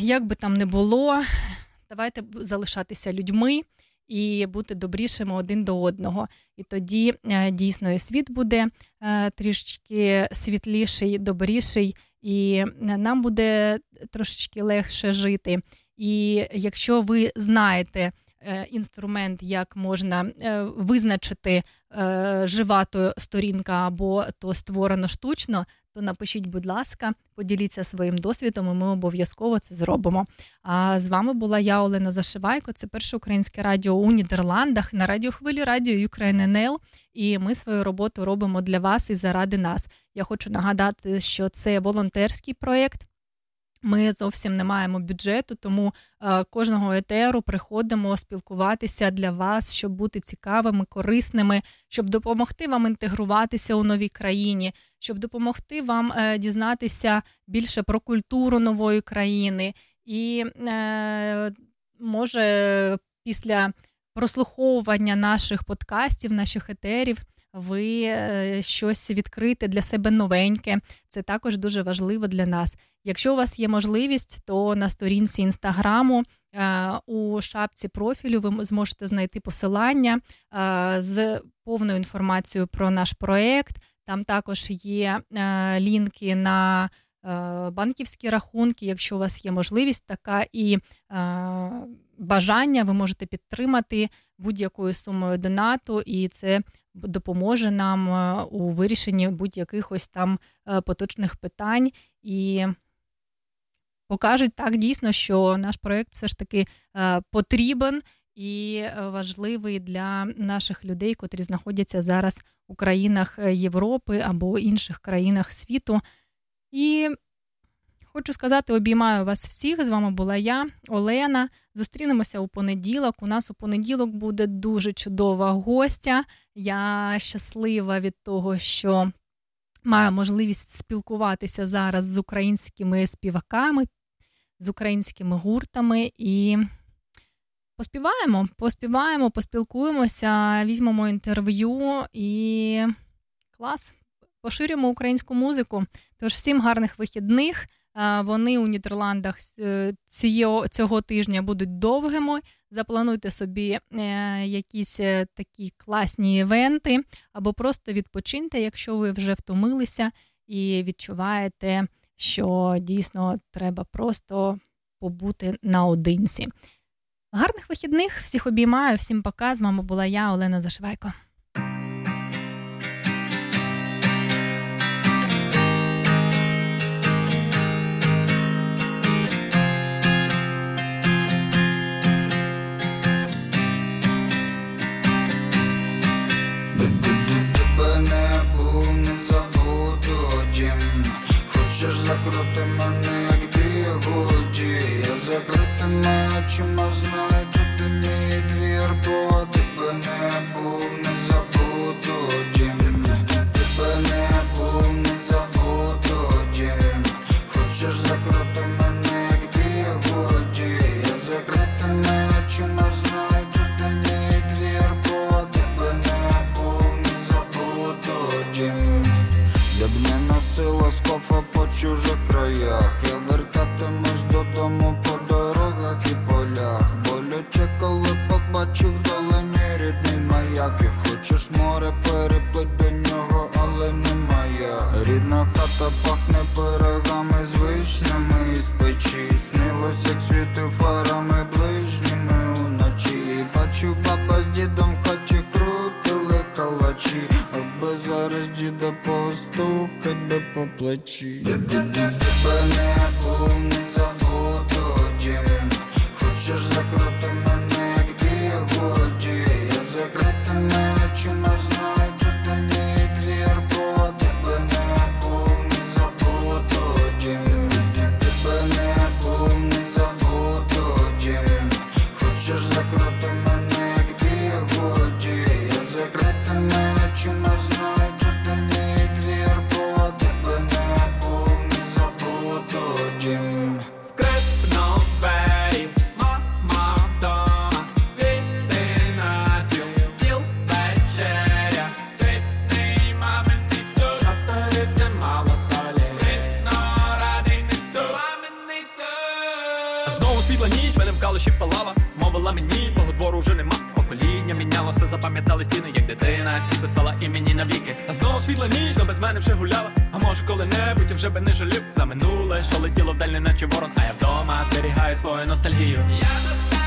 як би там не було, давайте залишатися людьми і бути добрішими один до одного. І тоді е, дійсно і світ буде е, трішечки світліший, добріший, і е, нам буде трошечки легше жити. І якщо ви знаєте інструмент, як можна е, визначити, е, жива то сторінка або то створено штучно, то напишіть, будь ласка, поділіться своїм досвідом, і ми обов'язково це зробимо. А з вами була я, Олена Зашивайко. Це перше українське радіо у Нідерландах на радіохвилі радіо Ukraine NL. І ми свою роботу робимо для вас і заради нас. Я хочу нагадати, що це волонтерський проєкт. Ми зовсім не маємо бюджету, тому е, кожного етеру приходимо спілкуватися для вас, щоб бути цікавими, корисними, щоб допомогти вам інтегруватися у новій країні, щоб допомогти вам е, дізнатися більше про культуру нової країни. І е, може після прослуховування наших подкастів, наших етерів. Ви е, щось відкрите для себе новеньке. Це також дуже важливо для нас. Якщо у вас є можливість, то на сторінці інстаграму е, у шапці профілю ви зможете знайти посилання е, з повною інформацією про наш проект. Там також є лінки на банківські рахунки. Якщо у вас є можливість, така і бажання, ви можете підтримати будь-якою сумою донату, і це допоможе нам е, у вирішенні будь-яких там е, поточних питань і покажуть так дійсно, що наш проект все ж таки е, потрібен і важливий для наших людей, котрі знаходяться зараз у країнах Європи або інших країнах світу. І хочу сказати, обіймаю вас всіх. З вами була я, Олена. Зустрінемося у понеділок. У нас у понеділок буде дуже чудова гостя. Я щаслива від того, що маю можливість спілкуватися зараз з українськими співаками, з українськими гуртами і поспіваємо, поспіваємо, поспілкуємося, візьмемо інтерв'ю і клас. Поширюємо українську музику. Тож всім гарних вихідних. Вони у Нідерландах е, цього, цього тижня будуть довгими. Заплануйте собі е, якісь е, такі класні івенти, або просто відпочиньте, якщо ви вже втомилися і відчуваєте, що дійсно треба просто побути наодинці. Гарних вихідних, всіх обіймаю, всім пока. З вами була я, Олена Зашивайко. Хочеш закрути мене, як діводі Я закритими очима знаю, і мій двір Бо тебе не був, не забуду чужих краях. Я вертатимусь додому по дорогах і полях. Боляче, коли побачив вдалині рідний маяк. І хочеш море переплить до нього, але не Рідна хата пахне пирогами з вишнями. Із печі Снилось, як світи фарами діда постукать би по плечі. Тебе не ці писала імені навіки. А знову світла ніч, без мене вже гуляла. А може коли-небудь я вже би не жалів за минуле, що летіло вдаль, не наче ворон, а я вдома зберігаю свою ностальгію. Я